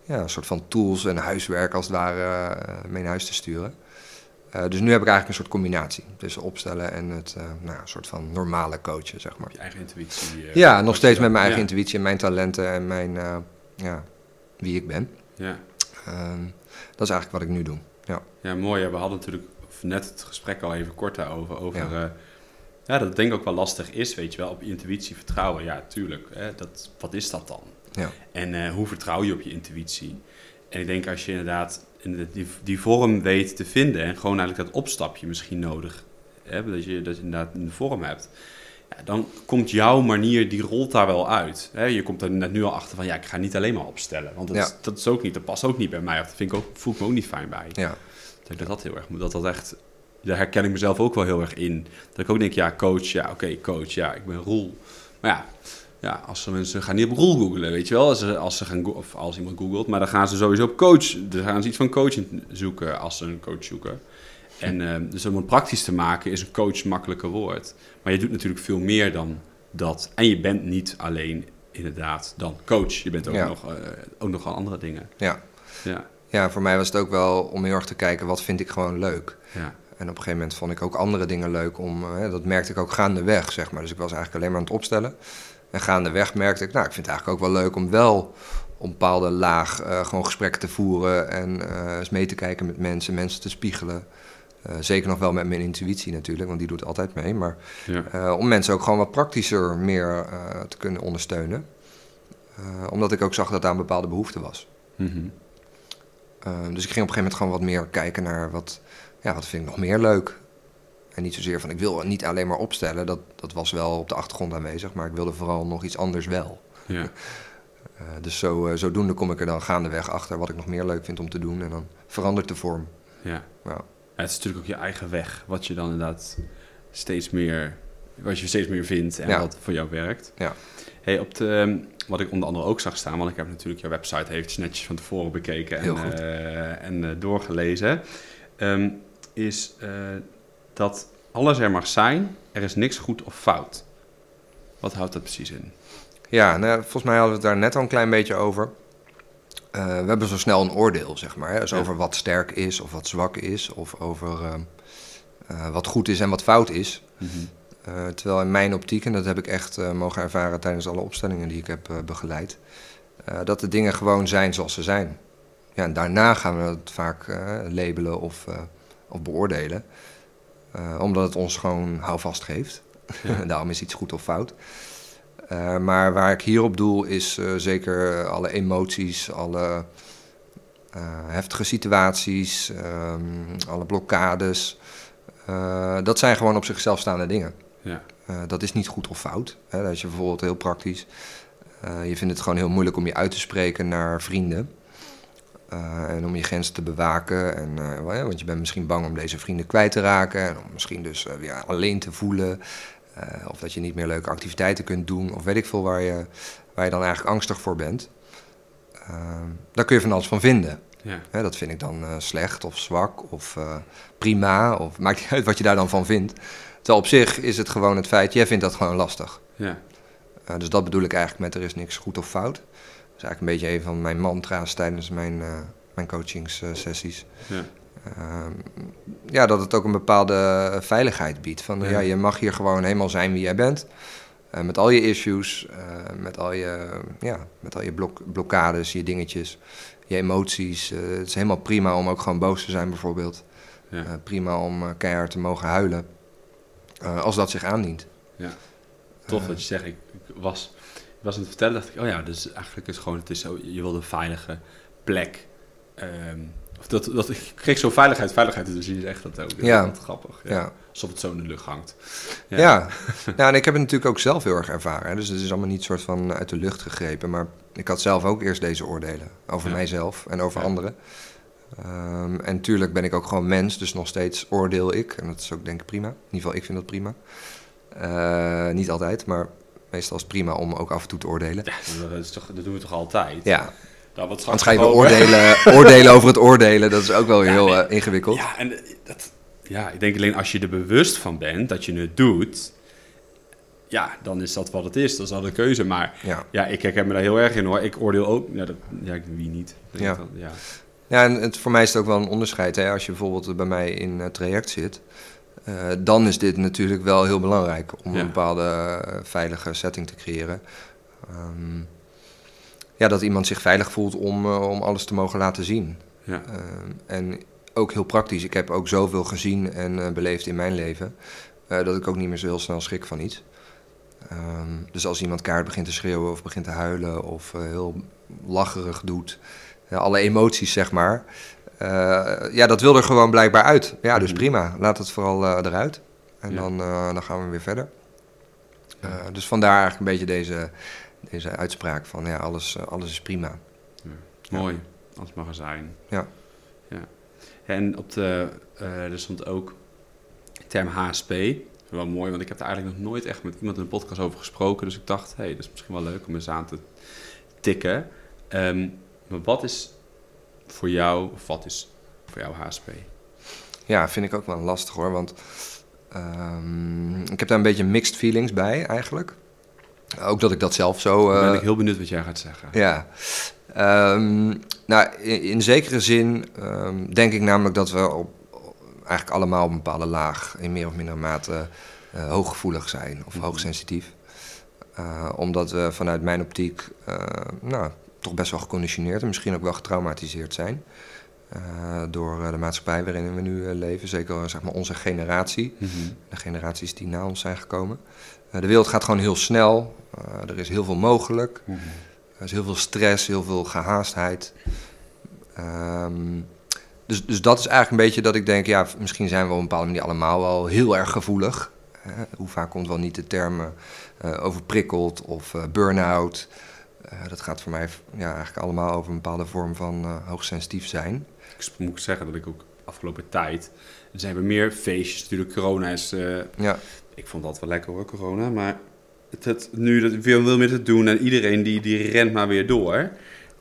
ja, een soort van tools en huiswerk als het ware uh, mee naar huis te sturen. Uh, dus nu heb ik eigenlijk een soort combinatie tussen opstellen en het nou, een soort van normale coachen, zeg maar. Je eigen intuïtie. ja, nog steeds met mijn eigen intuïtie en mijn talenten en mijn, ja, wie ik ben. Ja. Ehm, dat is eigenlijk wat ik nu doe. Ja, ja mooi. we hadden natuurlijk net het gesprek al even kort daarover. Over, ja. Ja, dat denk ik ook wel lastig is, weet je wel, op je intuïtie vertrouwen. Ja, tuurlijk. Hè, dat, wat is dat dan? Ja. En hoe vertrouw je op je intuïtie? En ik denk als je inderdaad die, die vorm weet te vinden en gewoon eigenlijk dat opstapje misschien nodig hebt, dat je dat je inderdaad een vorm hebt, ja, dan komt jouw manier, die rolt daar wel uit. Hè? Je komt er net nu al achter van, ja, ik ga niet alleen maar opstellen, want dat, is, dat is ook niet, dat past ook niet bij mij, of dat vind ik ook, voel ik me ook niet fijn bij. Ja. Dat ik dat heel erg dat dat echt, daar herken ik mezelf ook wel heel erg in. Dat ik ook denk, ja, coach, ja, oké, coach, ja, ik ben Roel. Maar ja, ja, als ze mensen gaan niet op Roel googlen, weet je wel, als ze, als ze gaan, of als iemand googelt, maar dan gaan ze sowieso op coach, dan gaan ze iets van coaching zoeken als ze een coach zoeken. En uh, dus om het praktisch te maken is een coach makkelijker woord. Maar je doet natuurlijk veel meer dan dat. En je bent niet alleen inderdaad dan coach. Je bent ook, nog, uh, ook nog andere dingen. Ja. ja ja, voor mij was het ook wel om heel erg te kijken wat vind ik gewoon leuk. Ja. En op een gegeven moment vond ik ook andere dingen leuk om, uh, dat merkte ik ook gaandeweg, zeg maar. Dus ik was eigenlijk alleen maar aan het opstellen. En gaandeweg merkte ik, nou, ik vind het eigenlijk ook wel leuk om wel op een bepaalde laag uh, gewoon gesprekken te voeren en uh, eens mee te kijken met mensen, mensen te spiegelen. zeker nog wel met mijn intuïtie natuurlijk, want die doet altijd mee. Maar ja. om mensen ook gewoon wat praktischer meer te kunnen ondersteunen. omdat ik ook zag dat daar een bepaalde behoefte was. Mm Ehm, dus ik ging op een gegeven moment gewoon wat meer kijken naar wat, ja, wat vind ik nog meer leuk. En niet zozeer van ik wil niet alleen maar opstellen, dat, dat was wel op de achtergrond aanwezig, maar ik wilde vooral nog iets anders wel. Ja. Uh, dus zo, uh, zodoende kom ik er dan gaandeweg achter wat ik nog meer leuk vind om te doen en dan verandert de vorm. Ja. ja. het is natuurlijk ook je eigen weg, wat je dan inderdaad steeds meer, wat je steeds meer vindt en wat voor jou werkt. Ja. Hey, op de, ehm, wat ik onder andere ook zag staan, want ik heb natuurlijk jouw website eventjes netjes van tevoren bekeken en, uh, en doorgelezen, um, is dat alles er mag zijn, er is niks goed of fout. Wat houdt dat precies in? Ja, nou, volgens mij hadden we het daar net al een klein beetje over. we hebben zo snel een oordeel, zeg maar. Hè? Dus over wat sterk is of wat zwak is, of over ehm, wat goed is en wat fout is. Mm uh, terwijl in mijn optiek, en dat heb ik echt mogen ervaren tijdens alle opstellingen die ik heb begeleid, dat de dingen gewoon zijn zoals ze zijn. Ja, en daarna gaan we het vaak labelen of, of beoordelen, omdat het ons gewoon houvast geeft. Ja. Daarom is iets goed of fout. maar waar ik hierop doel is zeker alle emoties, alle heftige situaties, ehm, alle blokkades. dat zijn gewoon op zichzelf staande dingen. Ja. Dat is niet goed of fout. Hè. Als je bijvoorbeeld heel praktisch, je vindt het gewoon heel moeilijk om je uit te spreken naar vrienden. Uh, en om je grenzen te bewaken. En, want je bent misschien bang om deze vrienden kwijt te raken. En om misschien dus weer alleen te voelen. of dat je niet meer leuke activiteiten kunt doen. Of weet ik veel waar je, waar je dan eigenlijk angstig voor bent. daar kun je van alles van vinden. Ja. dat vind ik dan slecht of zwak of prima. Of maakt niet uit wat je daar dan van vindt. Terwijl op zich is het gewoon het feit, jij vindt dat gewoon lastig. Ja. Dus dat bedoel ik eigenlijk met er is niks goed of fout. Dat is eigenlijk een beetje een van mijn mantra's tijdens mijn, uh, mijn coachingssessies. Ja. Uh, ja, dat het ook een bepaalde veiligheid biedt. Van ja. ja je mag hier gewoon helemaal zijn wie jij bent. Uh, met al je issues, met al je, ja, met al je blok blokkades, je dingetjes, je emoties. het is helemaal prima om ook gewoon boos te zijn, bijvoorbeeld. Ja. prima om keihard te mogen huilen. Als dat zich aandient. Ja, tof dat je zegt. Ik, ik was, was aan het vertellen, dacht ik, oh ja, dus eigenlijk is het gewoon, het is zo, je wil een veilige plek. Um, of dat, dat, ik kreeg zo veiligheid, veiligheid, dus je zegt dat ook. Ja. Dat grappig. Ja. ja. Alsof het zo in de lucht hangt. Ja. ja. ja, en ik heb het natuurlijk ook zelf heel erg ervaren. Hè. Dus het is allemaal niet soort van uit de lucht gegrepen. Maar ik had zelf ook eerst deze oordelen over mijzelf en over anderen. Um, en tuurlijk ben ik ook gewoon mens, dus nog steeds oordeel ik. En dat is ook denk ik prima. In ieder geval, ik vind dat prima. Uh, niet altijd, maar meestal is het prima om ook af en toe te oordelen. Ja, dat, is toch, dat doen we toch altijd? Ja, Nou, wat anders ga je oordelen, oordelen over het oordelen. Dat is ook wel Ja, heel nee. eh, ingewikkeld. Ja, en eh, dat, ja, ik denk alleen als je er bewust van bent dat je het doet, ja, dan is dat wat het is. Dat is al de keuze. Maar Ja. ja, ik herken me daar heel erg in hoor. Ik oordeel ook, ja, dat, ja wie niet? Ja. dan, ja. Ja, en het, voor mij is het ook wel een onderscheid. Hè? Als je bijvoorbeeld bij mij in het traject zit, eh, dan is dit natuurlijk wel heel belangrijk om Ja. een bepaalde eh, veilige setting te creëren. Ehm, ja, dat iemand zich veilig voelt om, eh, om alles te mogen laten zien. Ja. Ehm, en ook heel praktisch. Ik heb ook zoveel gezien en beleefd in mijn leven, dat ik ook niet meer zo heel snel schrik van iets. Ehm, dus als iemand kaart begint te schreeuwen of begint te huilen of heel lacherig doet, alle emoties zeg maar, ja, dat wil er gewoon blijkbaar uit. Ja, dus Mhm. prima. Laat het vooral eh, eruit. En Ja. dan, eh, dan gaan we weer verder. Eh, dus vandaar eigenlijk een beetje deze, deze uitspraak van ja, alles, eh, alles is prima. Mooi, als het mag er zijn. Ja. ja. En op de, eh, er stond ook term HSP. Wel mooi, want ik heb er eigenlijk nog nooit echt met iemand in een podcast over gesproken. Dus ik dacht, hé, hey, dat is misschien wel leuk om eens aan te tikken. Ehm, maar wat is voor jou, of wat is voor jou HSP? Ja, vind ik ook wel lastig hoor. Want ehm, ik heb daar een beetje mixed feelings bij eigenlijk. Ook dat ik dat zelf zo. Eh, ben ik heel benieuwd wat jij gaat zeggen. Ja. Ehm, nou, in, in zekere zin ehm, denk ik namelijk dat we op, eigenlijk allemaal op een bepaalde laag in meer of mindere mate eh, hooggevoelig zijn of Mhm. hoogsensitief. Eh, omdat we vanuit mijn optiek eh, nou, toch best wel geconditioneerd en misschien ook wel getraumatiseerd zijn. eh, door eh, de maatschappij waarin we nu eh, leven. Zeker zeg maar, onze generatie Mhm. de generaties die na ons zijn gekomen. De wereld gaat gewoon heel snel. Er is heel veel mogelijk. Mhm. Er is heel veel stress, heel veel gehaastheid. Ehm, dus, dus dat is eigenlijk een beetje dat ik denk, ja, misschien zijn we op een bepaalde manier allemaal wel heel erg gevoelig. Hoe vaak komt wel niet de termen overprikkeld of burn-out. Eh, dat gaat voor mij ja, eigenlijk allemaal over een bepaalde vorm van eh, hoogsensitief zijn. Ik moet zeggen dat ik ook afgelopen tijd... Er zijn weer meer feestjes. Natuurlijk, corona is... eh, Ja, ik vond dat wel lekker hoor, corona. Maar het, het, nu dat ik veel wil met het doen en iedereen die, die rent maar weer door.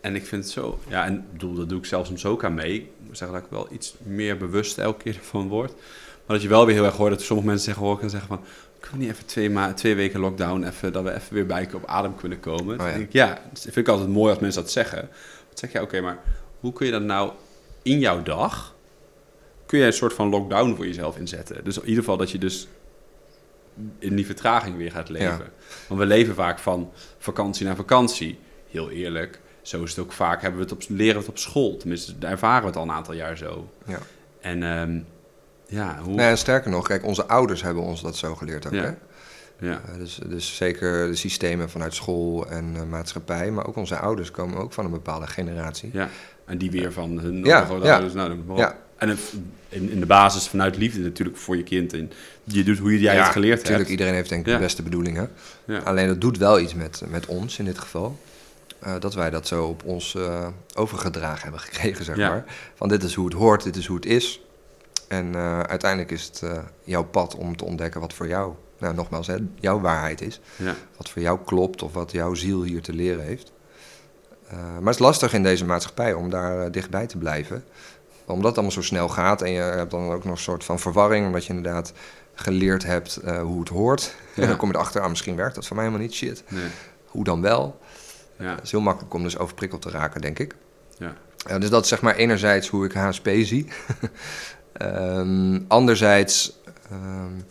En ik vind het zo... Ja, en bedoel, dat doe ik zelfs soms ook aan mee. Ik moet zeggen dat ik wel iets meer bewust elke keer van word. Maar dat je wel weer heel erg hoort dat sommige mensen zeggen, hoor ik en zeggen van... Kunnen niet even twee, ma twee weken lockdown, even, dat we even weer bij op adem kunnen komen? Oh ja. Denk ik, ja, dat vind ik altijd mooi als mensen dat zeggen. Dan zeg je, oké, maar hoe kun je dat nou in jouw dag... Kun je een soort van lockdown voor jezelf inzetten? Dus in ieder geval dat je dus in die vertraging weer gaat leven. Ja. Want we leven vaak van vakantie naar vakantie. Heel eerlijk, zo is het ook vaak. Hebben we het op, leren we het op school. Tenminste, daar ervaren we het al een aantal jaar zo. ja. En ehm, ja, hoe... Nee, en sterker nog, kijk, onze ouders hebben ons dat zo geleerd ook. Ja. Hè? ja. Uh, dus, dus zeker de systemen vanuit school en uh, maatschappij, maar ook onze ouders komen ook van een bepaalde generatie. ja, en die weer van hun Ja, ja. ouders. Nou. Ja. En het, in, in de basis vanuit liefde natuurlijk voor je kind. En je doet hoe jij Ja, het geleerd Natuurlijk, hebt. iedereen heeft denk ik de beste bedoelingen. Ja. Alleen dat doet wel iets met, met ons in dit geval. Uh, dat wij dat zo op ons overgedragen hebben gekregen, zeg maar. Van dit is hoe het hoort, dit is hoe het is. En uh, uiteindelijk is het uh, jouw pad om te ontdekken wat voor jou, nou nogmaals, hè, jouw waarheid is. Ja. Wat voor jou klopt of wat jouw ziel hier te leren heeft. Uh, maar het is lastig in deze maatschappij om daar dichtbij te blijven. Omdat het allemaal zo snel gaat en je hebt dan ook nog een soort van verwarring, omdat je inderdaad geleerd hebt hoe het hoort. Ja. En dan kom je erachter, ah, misschien werkt dat voor mij helemaal niet, shit. Nee. Hoe dan wel? Ja. Het is heel makkelijk om dus overprikkeld te raken, denk ik. Ja. Ja, dus dat is zeg maar enerzijds hoe ik HSP zie. um, anderzijds um,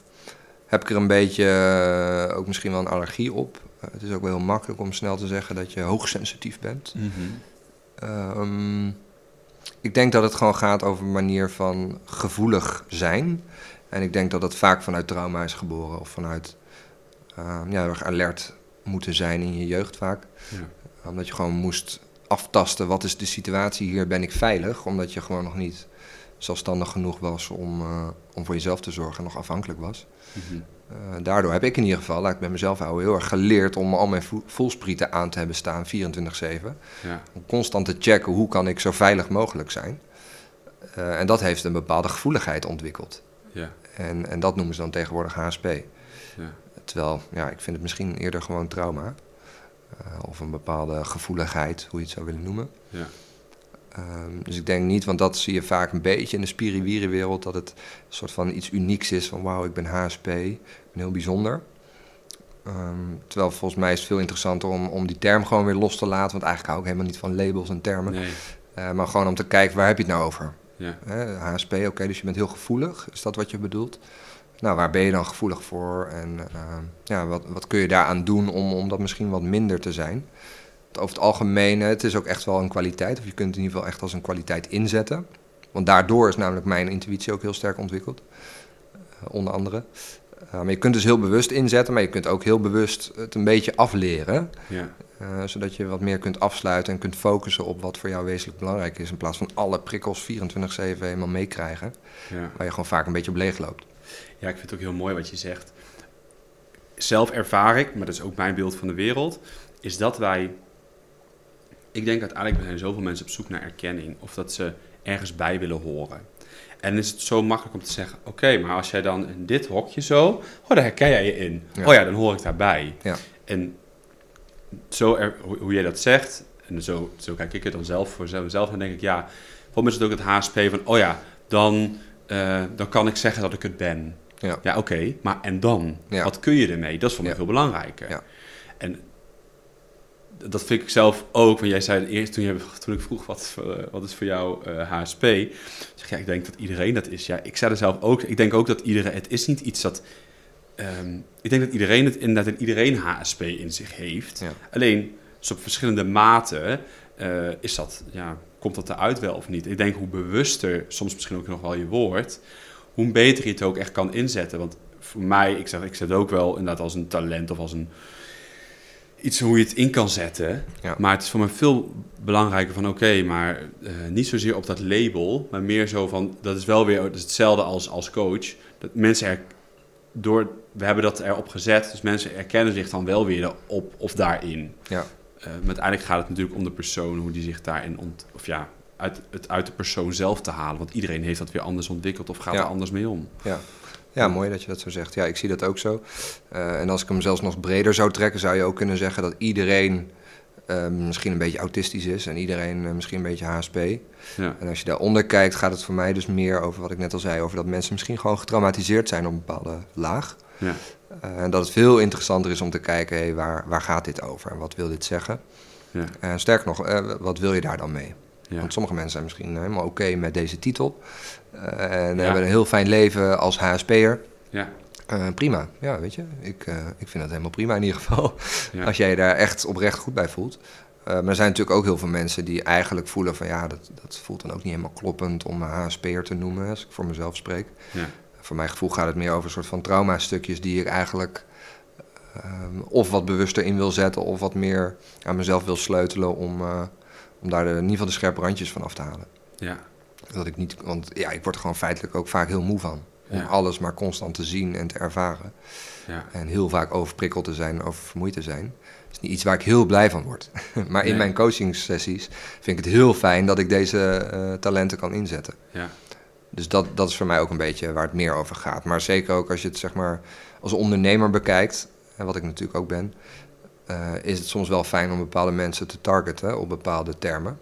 heb ik er een beetje uh, ook misschien wel een allergie op. Uh, het is ook wel heel makkelijk om snel te zeggen dat je hoogsensitief bent. Mm -hmm. um, ik denk dat het gewoon gaat over een manier van gevoelig zijn. En ik denk dat dat vaak vanuit trauma is geboren of vanuit uh, ja, erg alert moeten zijn in je jeugd vaak. Ja. Omdat je gewoon moest aftasten, wat is de situatie hier, ben ik veilig? Omdat je gewoon nog niet zelfstandig genoeg was om, uh, om voor jezelf te zorgen en nog afhankelijk was. Mm -hmm. uh, daardoor heb ik in ieder geval, laat ik bij mezelf houden, heel erg geleerd om al mijn vo voelsprieten aan te hebben staan 24-7. Ja. Om constant te checken hoe kan ik zo veilig mogelijk zijn. Uh, en dat heeft een bepaalde gevoeligheid ontwikkeld. Ja. En, en dat noemen ze dan tegenwoordig HSP. Ja. terwijl, ja, ik vind het misschien eerder gewoon trauma. Of een bepaalde gevoeligheid, hoe je het zou willen noemen. Ja. Um, dus ik denk niet, want dat zie je vaak een beetje in de spiriwierenwereld, dat het een soort van iets unieks is van wauw, ik ben HSP, ik ben heel bijzonder. Um, terwijl volgens mij is het veel interessanter om, om die term gewoon weer los te laten, want eigenlijk hou ik helemaal niet van labels en termen. Nee. Uh, maar gewoon om te kijken, waar heb je het nou over? Ja. Uh, HSP, oké, dus je bent heel gevoelig, is dat wat je bedoelt? Nou, waar ben je dan gevoelig voor en uh, ja, wat, wat kun je daaraan doen om, om dat misschien wat minder te zijn? Over het algemeen, het is ook echt wel een kwaliteit, of je kunt het in ieder geval echt als een kwaliteit inzetten. Want daardoor is namelijk mijn intuïtie ook heel sterk ontwikkeld, uh, onder andere. Uh, maar je kunt dus heel bewust inzetten, maar je kunt ook heel bewust het een beetje afleren. Ja. Uh, zodat je wat meer kunt afsluiten en kunt focussen op wat voor jou wezenlijk belangrijk is. In plaats van alle prikkels 24-7 helemaal meekrijgen. Ja. Waar je gewoon vaak een beetje op leeg loopt. Ja, ik vind het ook heel mooi wat je zegt. Zelf ervaar ik, maar dat is ook mijn beeld van de wereld, is dat wij. Ik denk uiteindelijk zijn zoveel mensen op zoek naar erkenning of dat ze ergens bij willen horen. En dan is het zo makkelijk om te zeggen: oké, maar als jij dan in dit hokje zo, oh, daar herken jij je in. Ja. Oh ja, dan hoor ik daarbij. Ja. En zo er, hoe, hoe jij dat zegt, en zo, zo kijk ik er dan zelf voor mezelf, dan denk ik: ja, voor mij is het ook het HSP van: oh ja, dan, uh, dan kan ik zeggen dat ik het ben. Ja. Ja, oké, maar en dan? Ja. Wat kun je ermee? Dat is voor mij veel belangrijker. Ja. En dat vind ik zelf ook, want jij zei eerst toen, je, toen ik vroeg wat, eh, wat is voor jou eh, HSP, zeg ja, ik denk dat iedereen dat is. Ja, ik zei er zelf ook, ik denk ook dat iedereen, het is niet iets dat, ehm, ik denk dat iedereen het inderdaad, dat iedereen HSP in zich heeft. Ja. Alleen, dus op verschillende maten eh, is dat, ja, komt dat eruit wel of niet? Ik denk hoe bewuster, soms misschien ook nog wel je wordt, hoe beter je het ook echt kan inzetten. Want voor mij, ik zeg, ik zet ook wel inderdaad als een talent of als een iets hoe je het in kan zetten. Ja. Maar het is voor me veel belangrijker van oké, maar eh, niet zozeer op dat label, maar meer zo van dat is wel weer dat is hetzelfde als, als coach. Dat mensen er door, we hebben dat erop gezet, dus mensen erkennen zich dan wel weer op of daarin. Ja. Eh, maar uiteindelijk gaat het natuurlijk om de persoon, hoe die zich daarin ont, of ja, uit, het uit de persoon zelf te halen. Want iedereen heeft dat weer anders ontwikkeld of gaat Ja. er anders mee om. Ja. Ja, mooi dat je dat zo zegt. Ja, ik zie dat ook zo. Eh, en als ik hem zelfs nog breder zou trekken, zou je ook kunnen zeggen dat iedereen eh, misschien een beetje autistisch is en iedereen eh, misschien een beetje HSP. Ja, En als je daaronder kijkt, gaat het voor mij dus meer over wat ik net al zei, over dat mensen misschien gewoon getraumatiseerd zijn op een bepaalde laag. ja, en dat het veel interessanter is om te kijken, hey, waar, waar gaat dit over en wat wil dit zeggen? ja, En sterker nog, wat wil je daar dan mee? Ja. Want sommige mensen zijn misschien helemaal oké met deze titel. eh, en Ja. hebben een heel fijn leven als HSP'er. ja, Eh, prima, ja, weet je. Ik, eh, ik vind dat helemaal prima in ieder geval. ja. Als jij je daar echt oprecht goed bij voelt. Maar er zijn natuurlijk ook heel veel mensen die eigenlijk voelen van... ja, dat, dat voelt dan ook niet helemaal kloppend om me HSP'er te noemen... als ik voor mezelf spreek. ja. Voor mijn gevoel gaat het meer over een soort van trauma-stukjes... die ik eigenlijk ehm, of wat bewuster in wil zetten... of wat meer aan mezelf wil sleutelen... om, om daar de, in ieder geval de scherpe randjes van af te halen. ja. Dat ik niet, want ja, ik word er gewoon feitelijk ook vaak heel moe van. Om Ja. alles maar constant te zien en te ervaren. ja. En heel vaak overprikkeld te zijn, oververmoeid te zijn. Dat is niet iets waar ik heel blij van word. maar in Nee. mijn coachingsessies vind ik het heel fijn dat ik deze eh, talenten kan inzetten. ja. Dus dat, dat is voor mij ook een beetje waar het meer over gaat. Maar zeker ook als je het zeg maar als ondernemer bekijkt, en wat ik natuurlijk ook ben, eh, is het soms wel fijn om bepaalde mensen te targeten op bepaalde termen.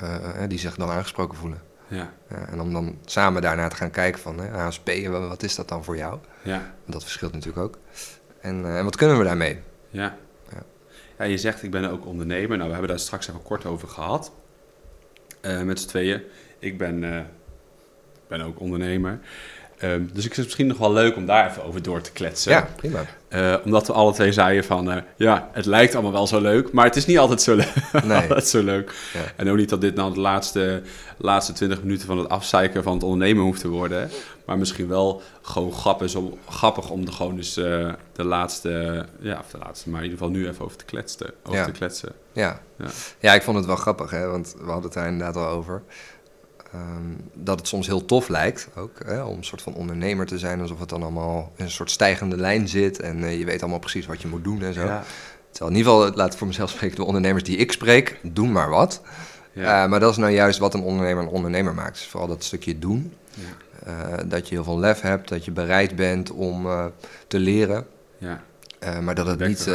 eh, die zich dan aangesproken voelen. ja. Ja, en om dan samen daarna te gaan kijken van hè, wa- wat is dat dan voor jou? ja. Dat verschilt natuurlijk ook. En, eh, en wat kunnen we daarmee? Ja. Ja. ja. je zegt ik ben ook ondernemer. Nou, we hebben daar straks even kort over gehad. Eh, met z'n tweeën. Ik ben, eh, ben ook ondernemer. Ehm, dus ik vind het misschien nog wel leuk om daar even over door te kletsen. Ja, prima. Eh, omdat we alle twee zeiden van, eh, ja, het lijkt allemaal wel zo leuk, maar het is niet altijd zo, le- Nee. altijd zo leuk. Ja. En ook niet dat dit nou de laatste, laatste 20 minuten van het afzeiken van het ondernemen hoeft te worden. Maar misschien wel gewoon grappig, om, grappig om er gewoon dus de laatste, ja, of de laatste, maar in ieder geval nu even over te kletsen. Over Ja. te kletsen. Ja. Ja. ja, ik vond het wel grappig, hè, want we hadden het daar inderdaad al over. Ehm, dat het soms heel tof lijkt, ook, hè, om een soort van ondernemer te zijn, alsof het dan allemaal in een soort stijgende lijn zit en eh, je weet allemaal precies wat je moet doen en zo. Ja. Terwijl in ieder geval, laat ik voor mezelf spreken, de ondernemers die ik spreek, doen maar wat. Ja. Eh, maar dat is nou juist wat een ondernemer een ondernemer maakt. Dus vooral dat stukje doen. Ja. Eh, dat je heel veel lef hebt, dat je bereid bent om te leren. Ja. Maar dat het niet,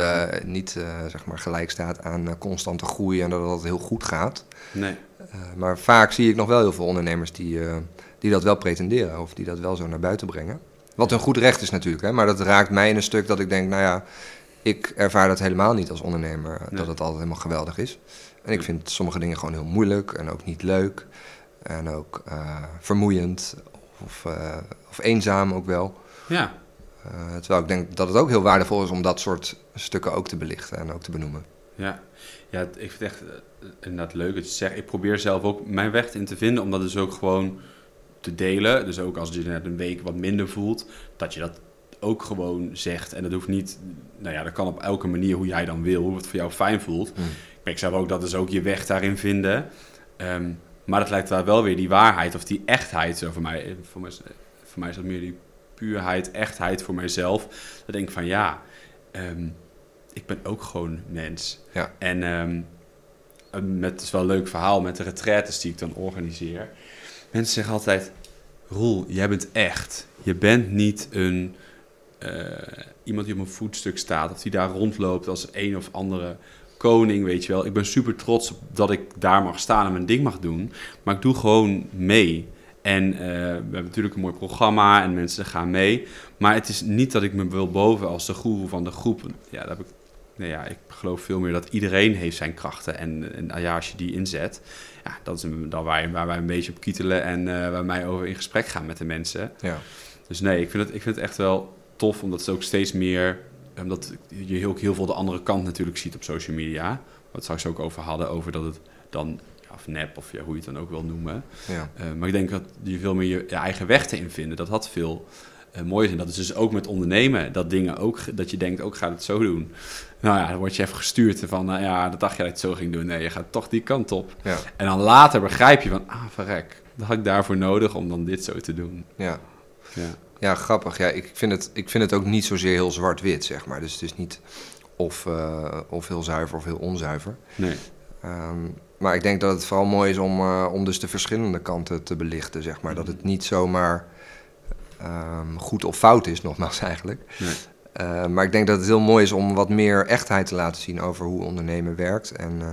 niet zeg maar gelijk staat aan constante groei en dat het heel goed gaat. Nee. Eh, maar vaak zie ik nog wel heel veel ondernemers die, eh, die dat wel pretenderen of die dat wel zo naar buiten brengen. Wat hun goed recht is natuurlijk, hè? maar dat raakt mij in een stuk dat ik denk, nou ja, ik ervaar dat helemaal niet als ondernemer, Nee. dat het altijd helemaal geweldig is. En ik Nee. vind sommige dingen gewoon heel moeilijk en ook niet leuk en ook eh, vermoeiend of, of eenzaam ook wel. Ja. Terwijl ik denk dat het ook heel waardevol is om dat soort stukken ook te belichten en ook te benoemen. Ja, ja het- ik vind het echt eh, inderdaad leuk dat je zegt. Ik probeer zelf ook mijn weg in te vinden, om dat dus ook gewoon te delen. Dus ook als je net een week wat minder voelt, dat je dat ook gewoon zegt. En dat hoeft niet, nou ja, dat kan op elke manier hoe jij dan wil, hoe het voor jou fijn voelt. Mm. Ik merk zelf ook dat dus ook je weg daarin vinden. Ehm, maar dat lijkt wel wel weer die waarheid of die echtheid. Zo voor, mij, voor, mij, voor mij is dat meer die puurheid, echtheid voor mijzelf. Dan denk ik van ja, ehm, ik ben ook gewoon mens. Ja. En ehm, met, het is wel een leuk verhaal met de retraites die ik dan organiseer. Mensen zeggen altijd, Roel, jij bent echt. Je bent niet een, eh, iemand die op een voetstuk staat of die daar rondloopt als een of andere koning, weet je wel. Ik ben super trots op dat ik daar mag staan en mijn ding mag doen. Maar ik doe gewoon mee. En eh, we hebben natuurlijk een mooi programma en mensen gaan mee. Maar het is niet dat ik me wil boven als de goeroe van de groep. Ja, dat heb ik, nou ja, ik geloof veel meer dat iedereen heeft zijn krachten. En, en ja, als je die inzet, ja, dat is een- dan waar, waar wij een beetje op kietelen en eh, waar wij over in gesprek gaan met de mensen. Ja. Dus nee, ik vind het, ik vind het echt wel tof, omdat het ook steeds meer... Omdat je ook heel veel de andere kant natuurlijk ziet op social media. Het straks ook over hadden, over dat het dan... Of nep, of ja, hoe je het dan ook wil noemen. Ja. Eh, maar ik denk dat je veel meer je, je eigen weg te invinden. Dat had veel eh moois. En dat is dus ook met ondernemen. Dat dingen ook, dat je denkt, ook ga het zo doen. Nou ja, dan word je even gestuurd van, nou ja, dat dacht je dat je het zo ging doen. Nee, je gaat toch die kant op. Ja. En dan later begrijp je van, ah, verrek. Dat had ik daarvoor nodig om dan dit zo te doen. Ja. Ja. Ja, grappig. Ja, ik, vind het, ik vind het ook niet zozeer heel zwart-wit, zeg maar. Dus het is niet of, eh, of heel zuiver of heel onzuiver. Nee. Ehm, maar ik denk dat het vooral mooi is om, eh, om dus de verschillende kanten te belichten, zeg maar. Dat het niet zomaar ehm, goed of fout is, nogmaals eigenlijk. Nee. Eh, maar ik denk dat het heel mooi is om wat meer echtheid te laten zien over hoe ondernemen werkt. En eh,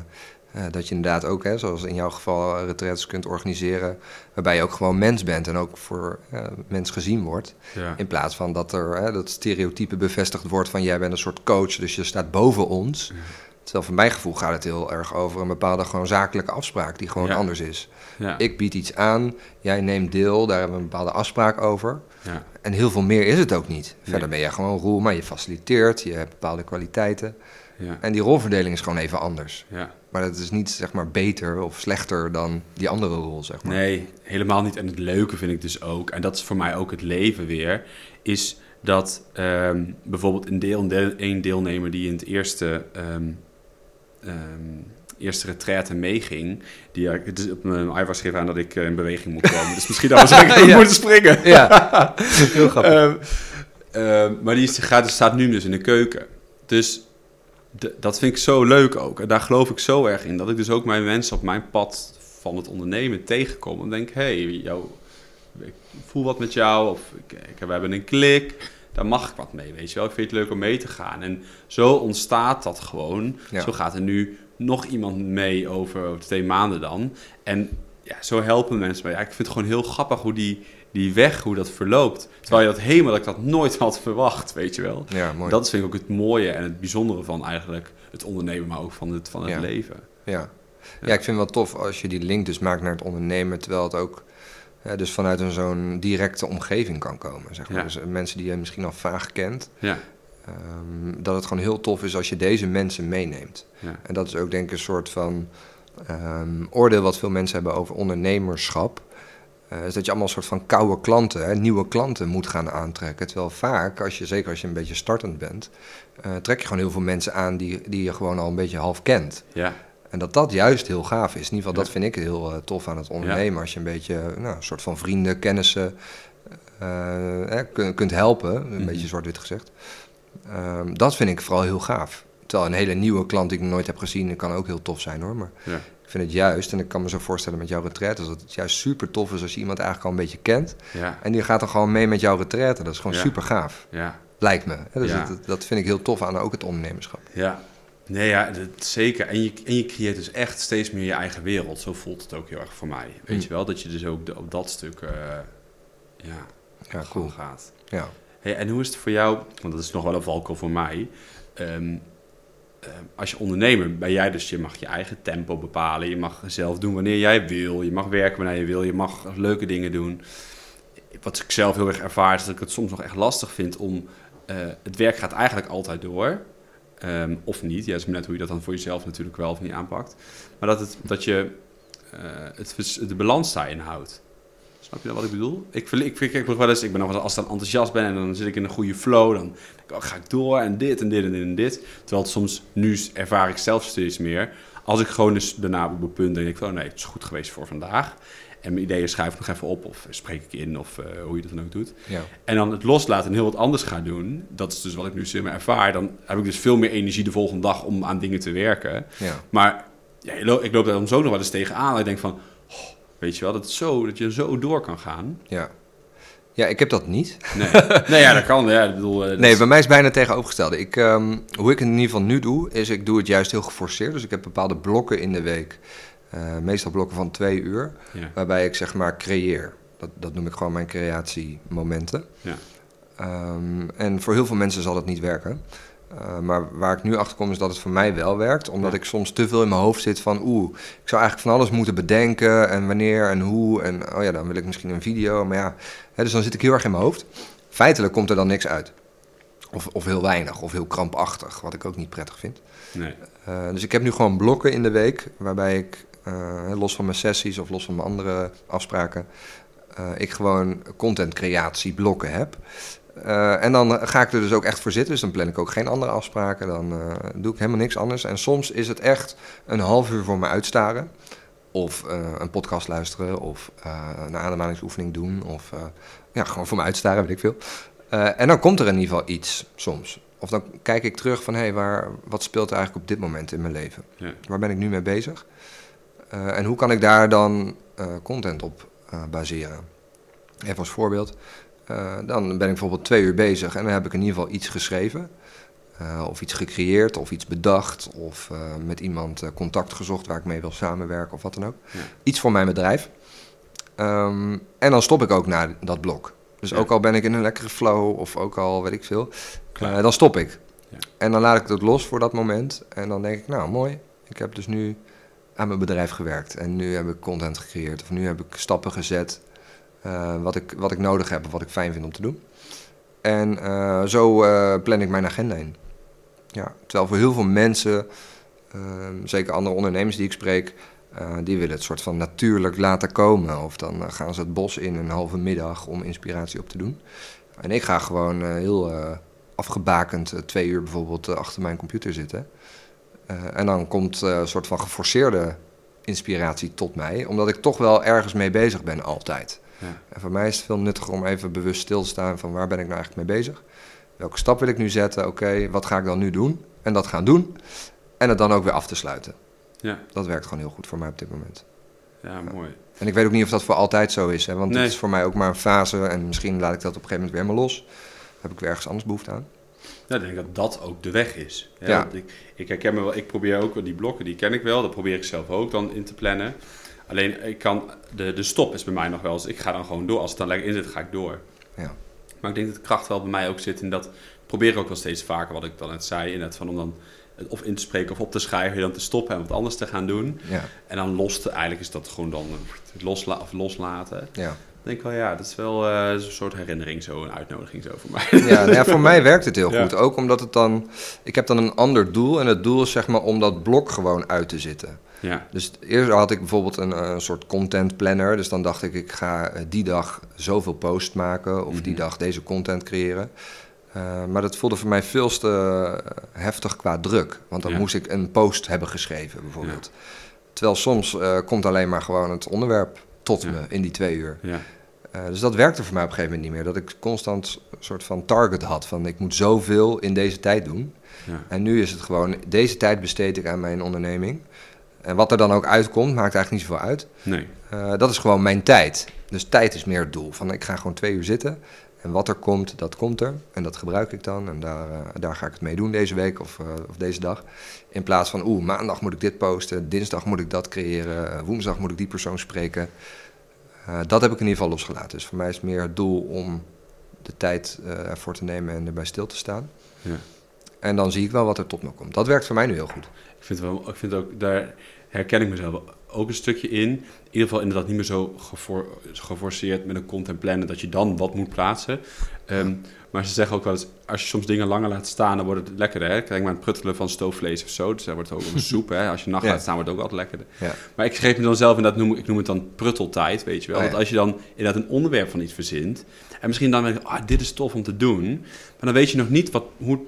eh, dat je inderdaad ook, hè, zoals in jouw geval, retreats kunt organiseren. waarbij je ook gewoon mens bent en ook voor mens gezien wordt. Ja. In plaats van dat er dat stereotype bevestigd wordt van jij bent een soort coach, dus je staat boven ons. Terwijl voor mijn gevoel gaat het heel erg over een bepaalde gewoon zakelijke afspraak die gewoon Ja. anders is. Ja. Ik bied iets aan, jij neemt deel, daar hebben we een bepaalde afspraak over. Ja. En heel veel meer is het ook niet. Verder Nee. ben jij gewoon roel, maar je faciliteert, je hebt bepaalde kwaliteiten. Ja. En die rolverdeling is gewoon even anders. Ja. Maar dat is niet zeg maar beter of slechter dan die andere rol, zeg maar. Nee, helemaal niet. En het leuke vind ik dus ook, en dat is voor mij ook het leven weer, is dat ehm, bijvoorbeeld een, deel, een deelnemer die in het eerste, ehm ehm, eerste retraite meeging, die het is op mijn iWatch schreef aan dat ik eh, in beweging moet komen. dus misschien dat zeggen, Ja. moeten springen. Ja, heel grappig. Ehm, ehm, maar die is- gaat, staat nu dus in de keuken. Dus dat vind ik zo leuk ook. En daar geloof ik zo erg in. Dat ik dus ook mijn mensen op mijn pad van het ondernemen tegenkom. En denk, hé, hey, jou, ik voel wat met jou. Of ik, ik- we hebben een klik. Daar mag ik wat mee, weet je wel. Ik vind het leuk om mee te gaan. En zo ontstaat dat gewoon. Ja. Zo gaat er nu nog iemand mee over, over twee maanden dan. En ja, zo helpen mensen mij. Ja, ik vind het gewoon heel grappig hoe die, die weg, hoe dat verloopt. Terwijl je dat helemaal, dat ik dat nooit had verwacht, weet je wel. Ja, mooi. Dat is vind ik ook het mooie en het bijzondere van eigenlijk het ondernemen, maar ook van het, van het Ja. leven. Ja. ja, ik vind het wel tof als je die link dus maakt naar het ondernemen, terwijl het ook dus vanuit een zo'n directe omgeving kan komen. Zeg maar. Ja. Dus eh, mensen die je misschien al vaag kent, Ja, ehm, dat het gewoon heel tof is als je deze mensen meeneemt. ja, En dat is ook denk ik een soort van ehm, oordeel wat veel mensen hebben over ondernemerschap. Eh, is dat je allemaal een soort van koude klanten, hè, nieuwe klanten moet gaan aantrekken. Terwijl vaak, als je, zeker als je een beetje startend bent, eh, trek je gewoon heel veel mensen aan die, die je gewoon al een beetje half kent. ja, En dat dat juist heel gaaf is. In ieder geval, dat vind ik heel eh, tof aan het ondernemen. Als je een beetje, nou, een soort van vrienden, kennissen eh, eh, kun- kunt helpen. Een Mhm. beetje zwart-wit gezegd. Ehm, dat vind ik vooral heel gaaf. Terwijl een hele nieuwe klant die ik nog nooit heb gezien, kan ook heel tof zijn hoor. Maar ja, ik vind het juist, en ik kan me zo voorstellen met jouw retraite, dat het juist super tof is als je iemand eigenlijk al een beetje kent. ja, En die gaat dan gewoon mee met jouw retraite. Dat is gewoon Ja. super gaaf. ja. lijkt me. Dus dat, dat vind ik heel tof aan ook het ondernemerschap. Ja, nee, ja, dat, zeker. En je, en je creëert dus echt steeds meer je eigen wereld. Zo voelt het ook heel erg voor mij. Weet Mm. je wel, dat je dus ook de- op dat stuk eh, ja, Ja, gewoon cool. gaat. Ja. Hey, en hoe is het voor jou, want dat is nog wel een valkuil voor mij. ehm, ehm, als je ondernemer ben jij dus, je mag je eigen tempo bepalen. Je mag zelf doen wanneer jij wil. Je mag werken wanneer je wil. Je mag leuke dingen doen. Wat ik zelf heel erg ervaar is dat ik het soms nog echt lastig vind om... eh, het werk gaat eigenlijk altijd door. Ehm, of niet. Ja, is net hoe je dat dan voor jezelf natuurlijk wel of niet aanpakt. Maar dat, het, dat je eh, het, de balans daarin houdt. Snap je wat ik bedoel? Ik, ik, ik, ik, nog wel eens, ik ben nog wel eens, als dan enthousiast ben en dan zit ik in een goede flow, dan oh, ga ik door en dit en dit en dit en dit. Terwijl soms, nu ervaar ik zelf steeds meer, als ik gewoon dus daarna op een punt denk ik van, nee, het is goed geweest voor vandaag. En mijn ideeën schrijf ik nog even op of spreek ik in of eh, hoe je dat dan ook doet. Ja. En dan het loslaten en heel wat anders gaan doen, dat is dus wat ik nu zeg maar ervaar. Dan heb ik dus veel meer energie de volgende dag om aan dingen te werken. Ja. Maar ja, ik loop, ik loop daar dan zo nog wel eens tegenaan. Dat ik denk van, oh, weet je wel, dat, het zo, dat je zo door kan gaan. Ja. ja, ik heb dat niet. Nee, nee ja, dat kan. Ja, ik bedoel, eh, Nee, bij mij is het bijna tegenovergestelde. Ik, ehm, hoe ik het in ieder geval nu doe, is ik doe het juist heel geforceerd. Dus ik heb bepaalde blokken in de week. Eh, meestal blokken van twee uur. ja, Waarbij ik zeg maar creëer. Dat, dat noem ik gewoon mijn creatiemomenten. ja, Ehm, en voor heel veel mensen zal het niet werken. Eh, maar waar ik nu achter kom is dat het voor mij wel werkt. Omdat Ja. ik soms te veel in mijn hoofd zit van... oeh, ik zou eigenlijk van alles moeten bedenken... en wanneer en hoe. En oh ja, dan wil ik misschien een video. Maar ja, hè, dus dan zit ik heel erg in mijn hoofd. Feitelijk komt er dan niks uit. Of, of heel weinig, of heel krampachtig. Wat ik ook niet prettig vind. nee, Eh, dus ik heb nu gewoon blokken in de week waarbij ik, los van mijn sessies of los van mijn andere afspraken, eh, ik gewoon contentcreatie blokken heb. Eh, en dan ga ik er dus ook echt voor zitten, dus dan plan ik ook geen andere afspraken, dan eh, doe ik helemaal niks anders. En soms is het echt een half uur voor me uitstaren. Of eh, een podcast luisteren, of eh, een ademhalingsoefening doen, of eh, ja, gewoon voor me uitstaren, weet ik veel. Eh, en dan komt er in ieder geval iets soms. Of dan kijk ik terug van, hé, hey, waar, wat speelt er eigenlijk op dit moment in mijn leven? ja, Waar ben ik nu mee bezig? Eh, en hoe kan ik daar dan eh, content op eh, baseren? Even als voorbeeld. Dan ben ik bijvoorbeeld twee uur bezig en dan heb ik in ieder geval iets geschreven. of iets gecreëerd, of iets bedacht, of met iemand contact gezocht waar ik mee wil samenwerken, of wat dan ook. Ja. Iets voor mijn bedrijf. Ehm, en dan stop ik ook na dat blok. Dus Ja. ook al ben ik in een lekkere flow, of ook al weet ik veel, dan stop ik. Ja. En dan laat ik het los voor dat moment. En dan denk ik, nou mooi, ik heb dus nu aan mijn bedrijf gewerkt. En nu heb ik content gecreëerd. Of nu heb ik stappen gezet eh, wat, ik, wat ik nodig heb of wat ik fijn vind om te doen. En eh, zo eh, plan ik mijn agenda in. Ja, terwijl voor heel veel mensen, eh, zeker andere ondernemers die ik spreek, die willen het soort van natuurlijk laten komen. Of dan gaan ze het bos in een halve middag om inspiratie op te doen. En ik ga gewoon heel afgebakend twee uur bijvoorbeeld achter mijn computer zitten. Eh, en dan komt eh, een soort van geforceerde inspiratie tot mij, omdat ik toch wel ergens mee bezig ben altijd. ja, En voor mij is het veel nuttiger om even bewust stil te staan van waar ben ik nou eigenlijk mee bezig? Welke stap wil ik nu zetten? Oké, wat ga ik dan nu doen? En dat gaan doen. En het dan ook weer af te sluiten. ja, Dat werkt gewoon heel goed voor mij op dit moment. ja, mooi. En ik weet ook niet of dat voor altijd zo is. Hè? Want Nee. het is voor mij ook maar een fase. En misschien laat ik dat op een gegeven moment weer helemaal los. Heb ik weer ergens anders behoefte aan. Ja, ik denk dat dat ook de weg is. Ja. Ik, ik herken me wel, ik probeer ook, die blokken die ken ik wel, dat probeer ik zelf ook dan in te plannen. Alleen ik kan, de, de stop is bij mij nog wel eens, ik ga dan gewoon door. Als het dan lekker in zit, ga ik door. Ja. Maar ik denk dat de kracht wel bij mij ook zit in dat, ik probeer ook wel steeds vaker wat ik dan net zei, in het van om dan of in te spreken of op te schrijven, dan te stoppen en wat anders te gaan doen. Ja, En dan los te, eigenlijk is dat gewoon dan het losla of loslaten. ja. Ik denk wel, ja, dat is wel eh, een soort herinnering, zo een uitnodiging zo voor mij. Ja, nou ja, voor mij werkt het heel Ja. goed. Ook omdat het dan... Ik heb dan een ander doel. En het doel is zeg maar om dat blok gewoon uit te zitten. ja, Dus eerst had ik bijvoorbeeld een, eh, een soort content planner. Dus dan dacht ik, ik ga eh, die dag zoveel post maken. Of die Mhm. dag deze content creëren. Maar dat voelde voor mij veel te heftig qua druk. Want dan Ja. moest ik een post hebben geschreven bijvoorbeeld. Terwijl soms komt alleen maar gewoon het onderwerp tot Ja. me in die twee uur. Eh, dus dat werkte voor mij op een gegeven moment niet meer. Dat ik constant een soort van target had. Van ik moet zoveel in deze tijd doen. ja. En nu is het gewoon, deze tijd besteed ik aan mijn onderneming. En wat er dan ook uitkomt, maakt eigenlijk niet zoveel uit. Nee, Eh, dat is gewoon mijn tijd. Dus tijd is meer het doel. Van ik ga gewoon twee uur zitten En wat er komt, dat komt er. En dat gebruik ik dan. En daar, uh, daar ga ik het mee doen deze week of, uh, of deze dag. In plaats van, oeh, maandag moet ik dit posten. Dinsdag moet ik dat creëren. woensdag moet ik die persoon spreken. Uh, dat heb ik in ieder geval losgelaten. Dus voor mij is het meer het doel om de tijd ervoor te nemen en erbij stil te staan. Ja. En dan zie ik wel wat er tot me komt. Dat werkt voor mij nu heel goed. Ik vind, wel, ik vind ook, daar herken ik mezelf ook een stukje in. In ieder geval inderdaad niet meer zo geforceerd met een content plannen dat je dan wat moet plaatsen. Um, maar ze zeggen ook wel eens, als je soms dingen langer laat staan, dan wordt het lekkerder. Hè? Kijk maar het pruttelen van stoofvlees of zo. Dus daar wordt het ook een soep. Hè? Als je nacht ja. laat staan, wordt het ook altijd lekkerder. Ja. Maar ik geef me dan zelf, en dat noem, ik noem het dan prutteltijd, weet je wel. Oh, ja. Want als je dan inderdaad een onderwerp van iets verzint... en misschien dan denk je, ah, dit is tof om te doen... maar dan weet je nog niet wat, hoe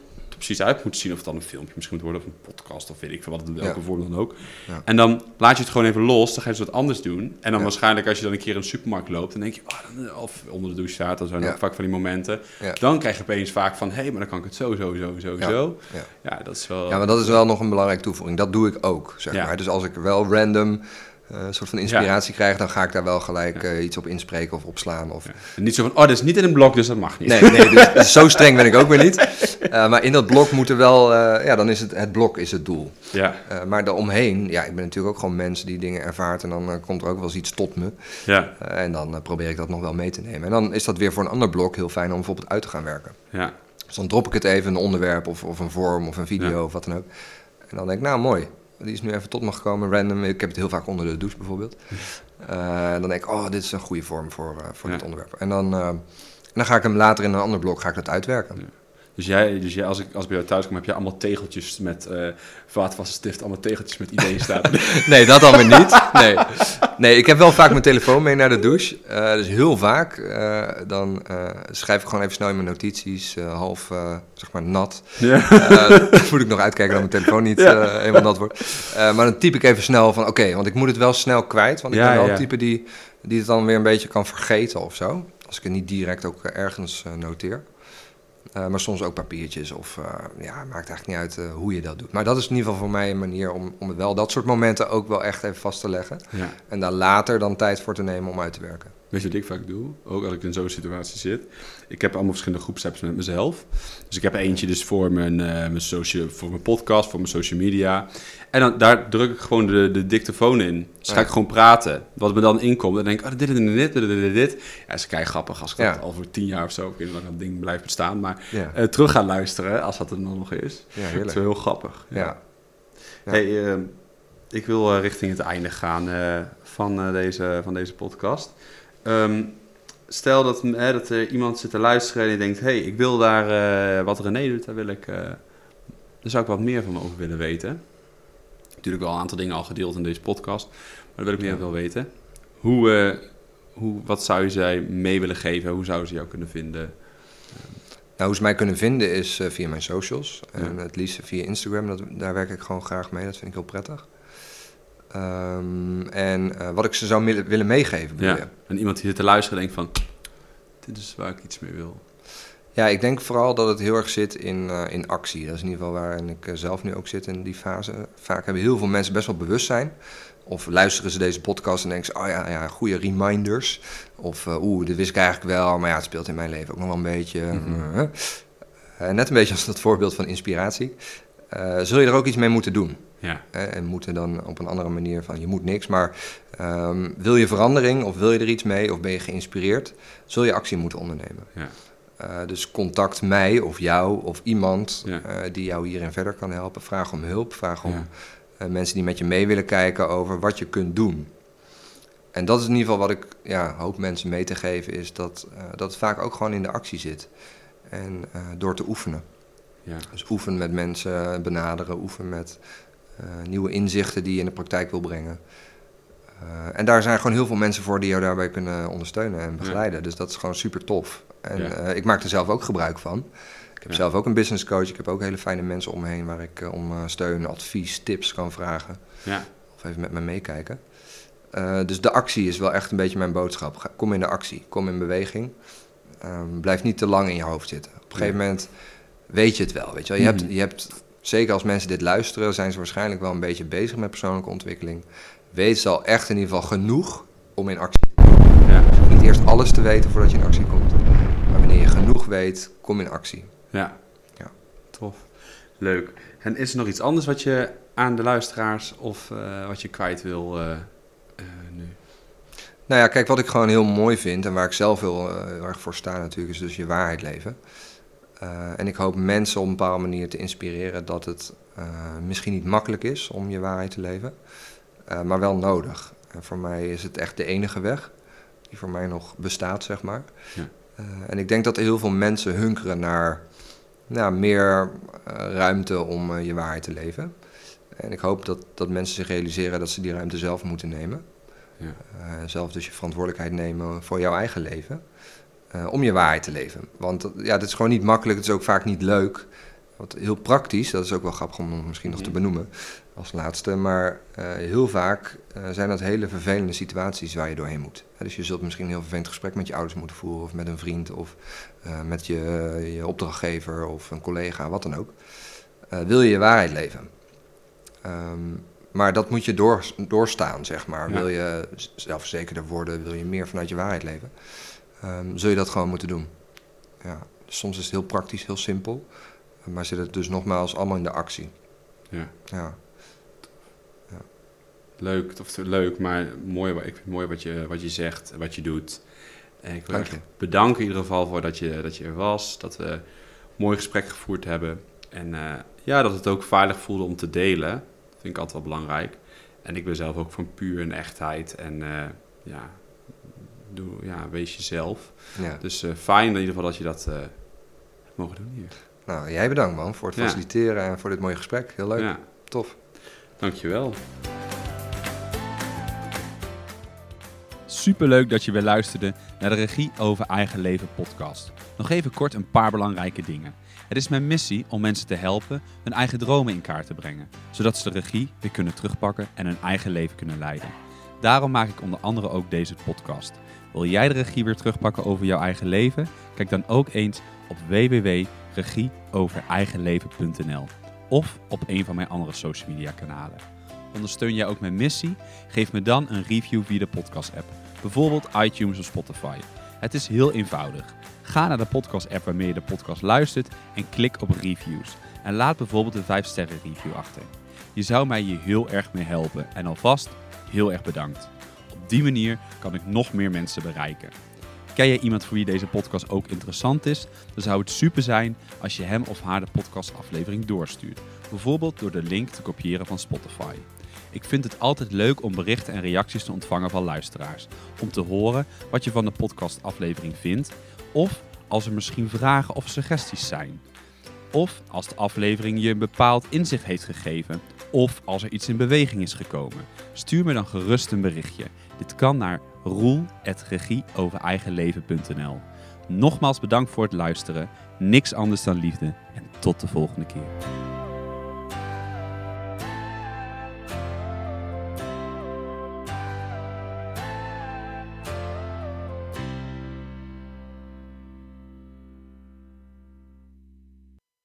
precies uit moet zien. Of het dan een filmpje misschien moet worden of een podcast of weet ik veel wat, welke ja. vorm dan ook. Ja. En dan laat je het gewoon even los, dan ga je dus wat anders doen. En dan waarschijnlijk als je dan een keer in een supermarkt loopt, dan denk je, oh, dan, of onder de douche staat, dan zijn er vaak van die momenten. Dan krijg je opeens vaak van, hé, hey, maar dan kan ik het zo, zo, zo, zo, zo. Ja. dat is wel... Ja, maar dat is wel nog een belangrijke toevoeging. Dat doe ik ook, zeg maar. Dus als ik wel random uh, een soort van inspiratie ja. krijg, dan ga ik daar wel gelijk uh, iets op inspreken of opslaan. Of... Ja. Niet zo van, oh, dat is niet in een blok, dus dat mag niet. Nee, nee dus, dus zo streng ben ik ook weer niet. Uh, maar in dat blok moeten wel, ja, dan is het, het blok is het doel. Ja. maar daaromheen, ja, ik ben natuurlijk ook gewoon mensen die dingen ervaart en dan komt er ook wel eens iets tot me. Ja. en dan probeer ik dat nog wel mee te nemen. En dan is dat weer voor een ander blok heel fijn om bijvoorbeeld uit te gaan werken. Ja. Dus dan drop ik het even, een onderwerp of, of een vorm of een video of wat dan ook. En dan denk ik, nou mooi, die is nu even tot me gekomen, random. Ik heb het heel vaak onder de douche bijvoorbeeld. Uh, dan denk ik, oh, dit is een goede vorm voor, uh, voor ja. dit onderwerp. En dan, uh, dan ga ik hem later in een ander blok ga ik dat uitwerken. Ja. Dus jij, dus jij als, ik, als ik bij jou thuis kom, heb je allemaal tegeltjes met uh, vaatvaste stift, allemaal tegeltjes met ideeën staan. nee, dat dan weer niet. Nee. nee, ik heb wel vaak mijn telefoon mee naar de douche. Uh, dus heel vaak, uh, dan schrijf ik gewoon even snel in mijn notities, half zeg maar nat. Ja. dan moet ik nog uitkijken dat mijn telefoon niet helemaal nat wordt. maar dan typ ik even snel van, oké, okay, want ik moet het wel snel kwijt. Want ik ja, ben wel ja. type die, die het dan weer een beetje kan vergeten of zo. Als ik het niet direct ook ergens noteer. Uh, maar soms ook papiertjes of uh, ja, maakt eigenlijk niet uit uh, hoe je dat doet. Maar dat is in ieder geval voor mij een manier om, om wel dat soort momenten ook wel echt even vast te leggen. Ja. En daar later dan tijd voor te nemen om uit te werken. Weet je wat ik vaak doe? Ook als ik in zo'n situatie zit. Ik heb allemaal verschillende groepsapps met mezelf. Dus ik heb eentje dus voor mijn, mijn, social, voor mijn podcast, voor mijn social media. En dan, daar druk ik gewoon de, de dictafoon in. Dus ga ik gewoon praten. Wat me dan inkomt, dan denk ik, oh, dit en dit, dit, dit, dit. Ja, is kei grappig als ik dat al voor tien jaar of zo, ik weet niet lang dat ding blijft bestaan, maar uh, terug gaan luisteren als dat er nog is. Ja, heerlijk. Dat is wel heel grappig. Ja. Hey, uh, ik wil uh, richting het einde gaan van, deze, van deze podcast. Um, stel dat, hè, dat er iemand zit te luisteren en die denkt: hé, hey, ik wil daar wat René doet, daar wil ik. daar zou ik wat meer van over willen weten natuurlijk wel een aantal dingen al gedeeld in deze podcast. Maar dat wil ik meer wel weten. Hoe, uh, hoe, wat zou je zij mee willen geven? Hoe zouden ze jou kunnen vinden? Nou, hoe ze mij kunnen vinden is uh, via mijn socials. En het liefst via Instagram. Dat, daar werk ik gewoon graag mee. Dat vind ik heel prettig. Um, en uh, wat ik ze zou willen meegeven. Ja. En iemand die zit te luisteren denkt van... Dit is waar ik iets mee wil. Ja, ik denk vooral dat het heel erg zit in, uh, in actie. Dat is in ieder geval waarin ik uh, zelf nu ook zit in die fase. Vaak hebben heel veel mensen best wel bewustzijn. Of luisteren ze deze podcast en denken ze, oh ja, ja goede reminders. Of uh, oeh, dit wist ik eigenlijk wel, maar ja, het speelt in mijn leven ook nog wel een beetje. Mm -hmm. net een beetje als dat voorbeeld van inspiratie. zul je er ook iets mee moeten doen? Ja. en moeten dan op een andere manier van, je moet niks, maar um, wil je verandering of wil je er iets mee of ben je geïnspireerd, zul je actie moeten ondernemen. Ja. Uh, dus contact mij of jou of iemand ja. uh, die jou hierin verder kan helpen. Vraag om hulp, vraag om ja. uh, mensen die met je mee willen kijken over wat je kunt doen. En dat is in ieder geval wat ik ja, hoop mensen mee te geven, is dat, dat het vaak ook gewoon in de actie zit. En door te oefenen. Ja. Dus oefen met mensen benaderen, oefen met nieuwe inzichten die je in de praktijk wil brengen. en daar zijn gewoon heel veel mensen voor die jou daarbij kunnen ondersteunen en begeleiden. Dus dat is gewoon super tof. En ja. uh, ik maak er zelf ook gebruik van. Ik heb ja. zelf ook een business coach. Ik heb ook hele fijne mensen om me heen waar ik uh, om uh, steun, advies, tips kan vragen. Ja. Of even met me meekijken. dus de actie is wel echt een beetje mijn boodschap. Kom in de actie, kom in beweging. Um, blijf niet te lang in je hoofd zitten. Op een gegeven moment weet je het wel. Weet je, wel. je, hebt, mhm. je hebt, zeker als mensen dit luisteren, zijn ze waarschijnlijk wel een beetje bezig met persoonlijke ontwikkeling. Weet ze al echt in ieder geval genoeg om in actie te komen. Ja. niet eerst alles te weten voordat je in actie komt wanneer je genoeg weet, kom in actie. Ja. Ja. Tof. Leuk. En is er nog iets anders wat je aan de luisteraars of eh, wat je kwijt wil eh, eh, nu? Nou ja, kijk, wat ik gewoon heel mooi vind en waar ik zelf heel, heel erg voor sta natuurlijk, is dus je waarheid leven. En ik hoop mensen op een bepaalde manier te inspireren dat het misschien niet makkelijk is om je waarheid te leven, maar wel nodig. En voor mij is het echt de enige weg die voor mij nog bestaat, zeg maar. Ja. Eh, en ik denk dat heel veel mensen hunkeren naar nou, meer eh, ruimte om eh, je waarheid te leven. En ik hoop dat, dat mensen zich realiseren dat ze die ruimte zelf moeten nemen. Ja. Zelf dus je verantwoordelijkheid nemen voor jouw eigen leven. om je waarheid te leven. Want dat- ja, het is gewoon niet makkelijk, het is ook vaak niet leuk. Wat heel praktisch, dat is ook wel grappig om misschien nog te Mhm. benoemen als laatste. Maar heel vaak zijn dat hele vervelende situaties waar je doorheen moet. Dus je zult misschien een heel vervelend gesprek met je ouders moeten voeren, of met een vriend, of eh, met je, je opdrachtgever of een collega, wat dan ook. Eh, wil je je waarheid leven? Ehm, maar dat moet je door, doorstaan, zeg maar. Ja. Wil je zelfverzekerder worden, wil je meer vanuit je waarheid leven, ehm, zul je dat gewoon moeten doen. Ja. Dus soms is het heel praktisch, heel simpel, maar zit het dus nogmaals allemaal in de actie. Ja. Ja, Leuk, of leuk, maar mooi, ik vind het mooi wat je, wat je zegt, wat je doet. En ik wil je. bedanken in ieder geval voor dat je, dat je er was, dat we een mooi gesprek gevoerd hebben. En eh, ja, dat het ook veilig voelde om te delen. Dat vind ik altijd wel belangrijk. En ik ben zelf ook van puur en echtheid. En eh, ja, doe, ja, wees jezelf. ja. Dus eh, fijn in ieder geval dat je dat eh, hebt mogen doen hier. Nou, jij bedankt man voor het Ja. faciliteren en voor dit mooie gesprek. Heel leuk, Ja, tof. dankjewel. Superleuk dat je weer luisterde naar de Regie over Eigen Leven podcast. Nog even kort een paar belangrijke dingen. Het is mijn missie om mensen te helpen hun eigen dromen in kaart te brengen, zodat ze de regie weer kunnen terugpakken en hun eigen leven kunnen leiden. Daarom maak ik onder andere ook deze podcast. Wil jij de regie weer terugpakken over jouw eigen leven? Kijk dan ook eens op www.regieovereigenleven.nl of op een van mijn andere social media kanalen. Ondersteun jij ook mijn missie? Geef me dan een review via de podcast app, bijvoorbeeld iTunes of Spotify. Het is heel eenvoudig. Ga naar de podcast app waarmee je de podcast luistert en klik op reviews. En laat bijvoorbeeld een 5 sterren review achter. Je zou mij hier heel erg mee helpen en alvast heel erg bedankt. Op die manier kan ik nog meer mensen bereiken. Ken jij iemand voor wie deze podcast ook interessant is? Dan zou het super zijn als je hem of haar de podcastaflevering doorstuurt. Bijvoorbeeld door de link te kopiëren van Spotify. Ik vind het altijd leuk om berichten en reacties te ontvangen van luisteraars. Om te horen wat je van de podcastaflevering vindt. Of als er misschien vragen of suggesties zijn. Of als de aflevering je een bepaald inzicht heeft gegeven. Of als er iets in beweging is gekomen. Stuur me dan gerust een berichtje. Dit kan naar roel.regieovereigenleven.nl Nogmaals bedankt voor het luisteren. Niks anders dan liefde. En tot de volgende keer.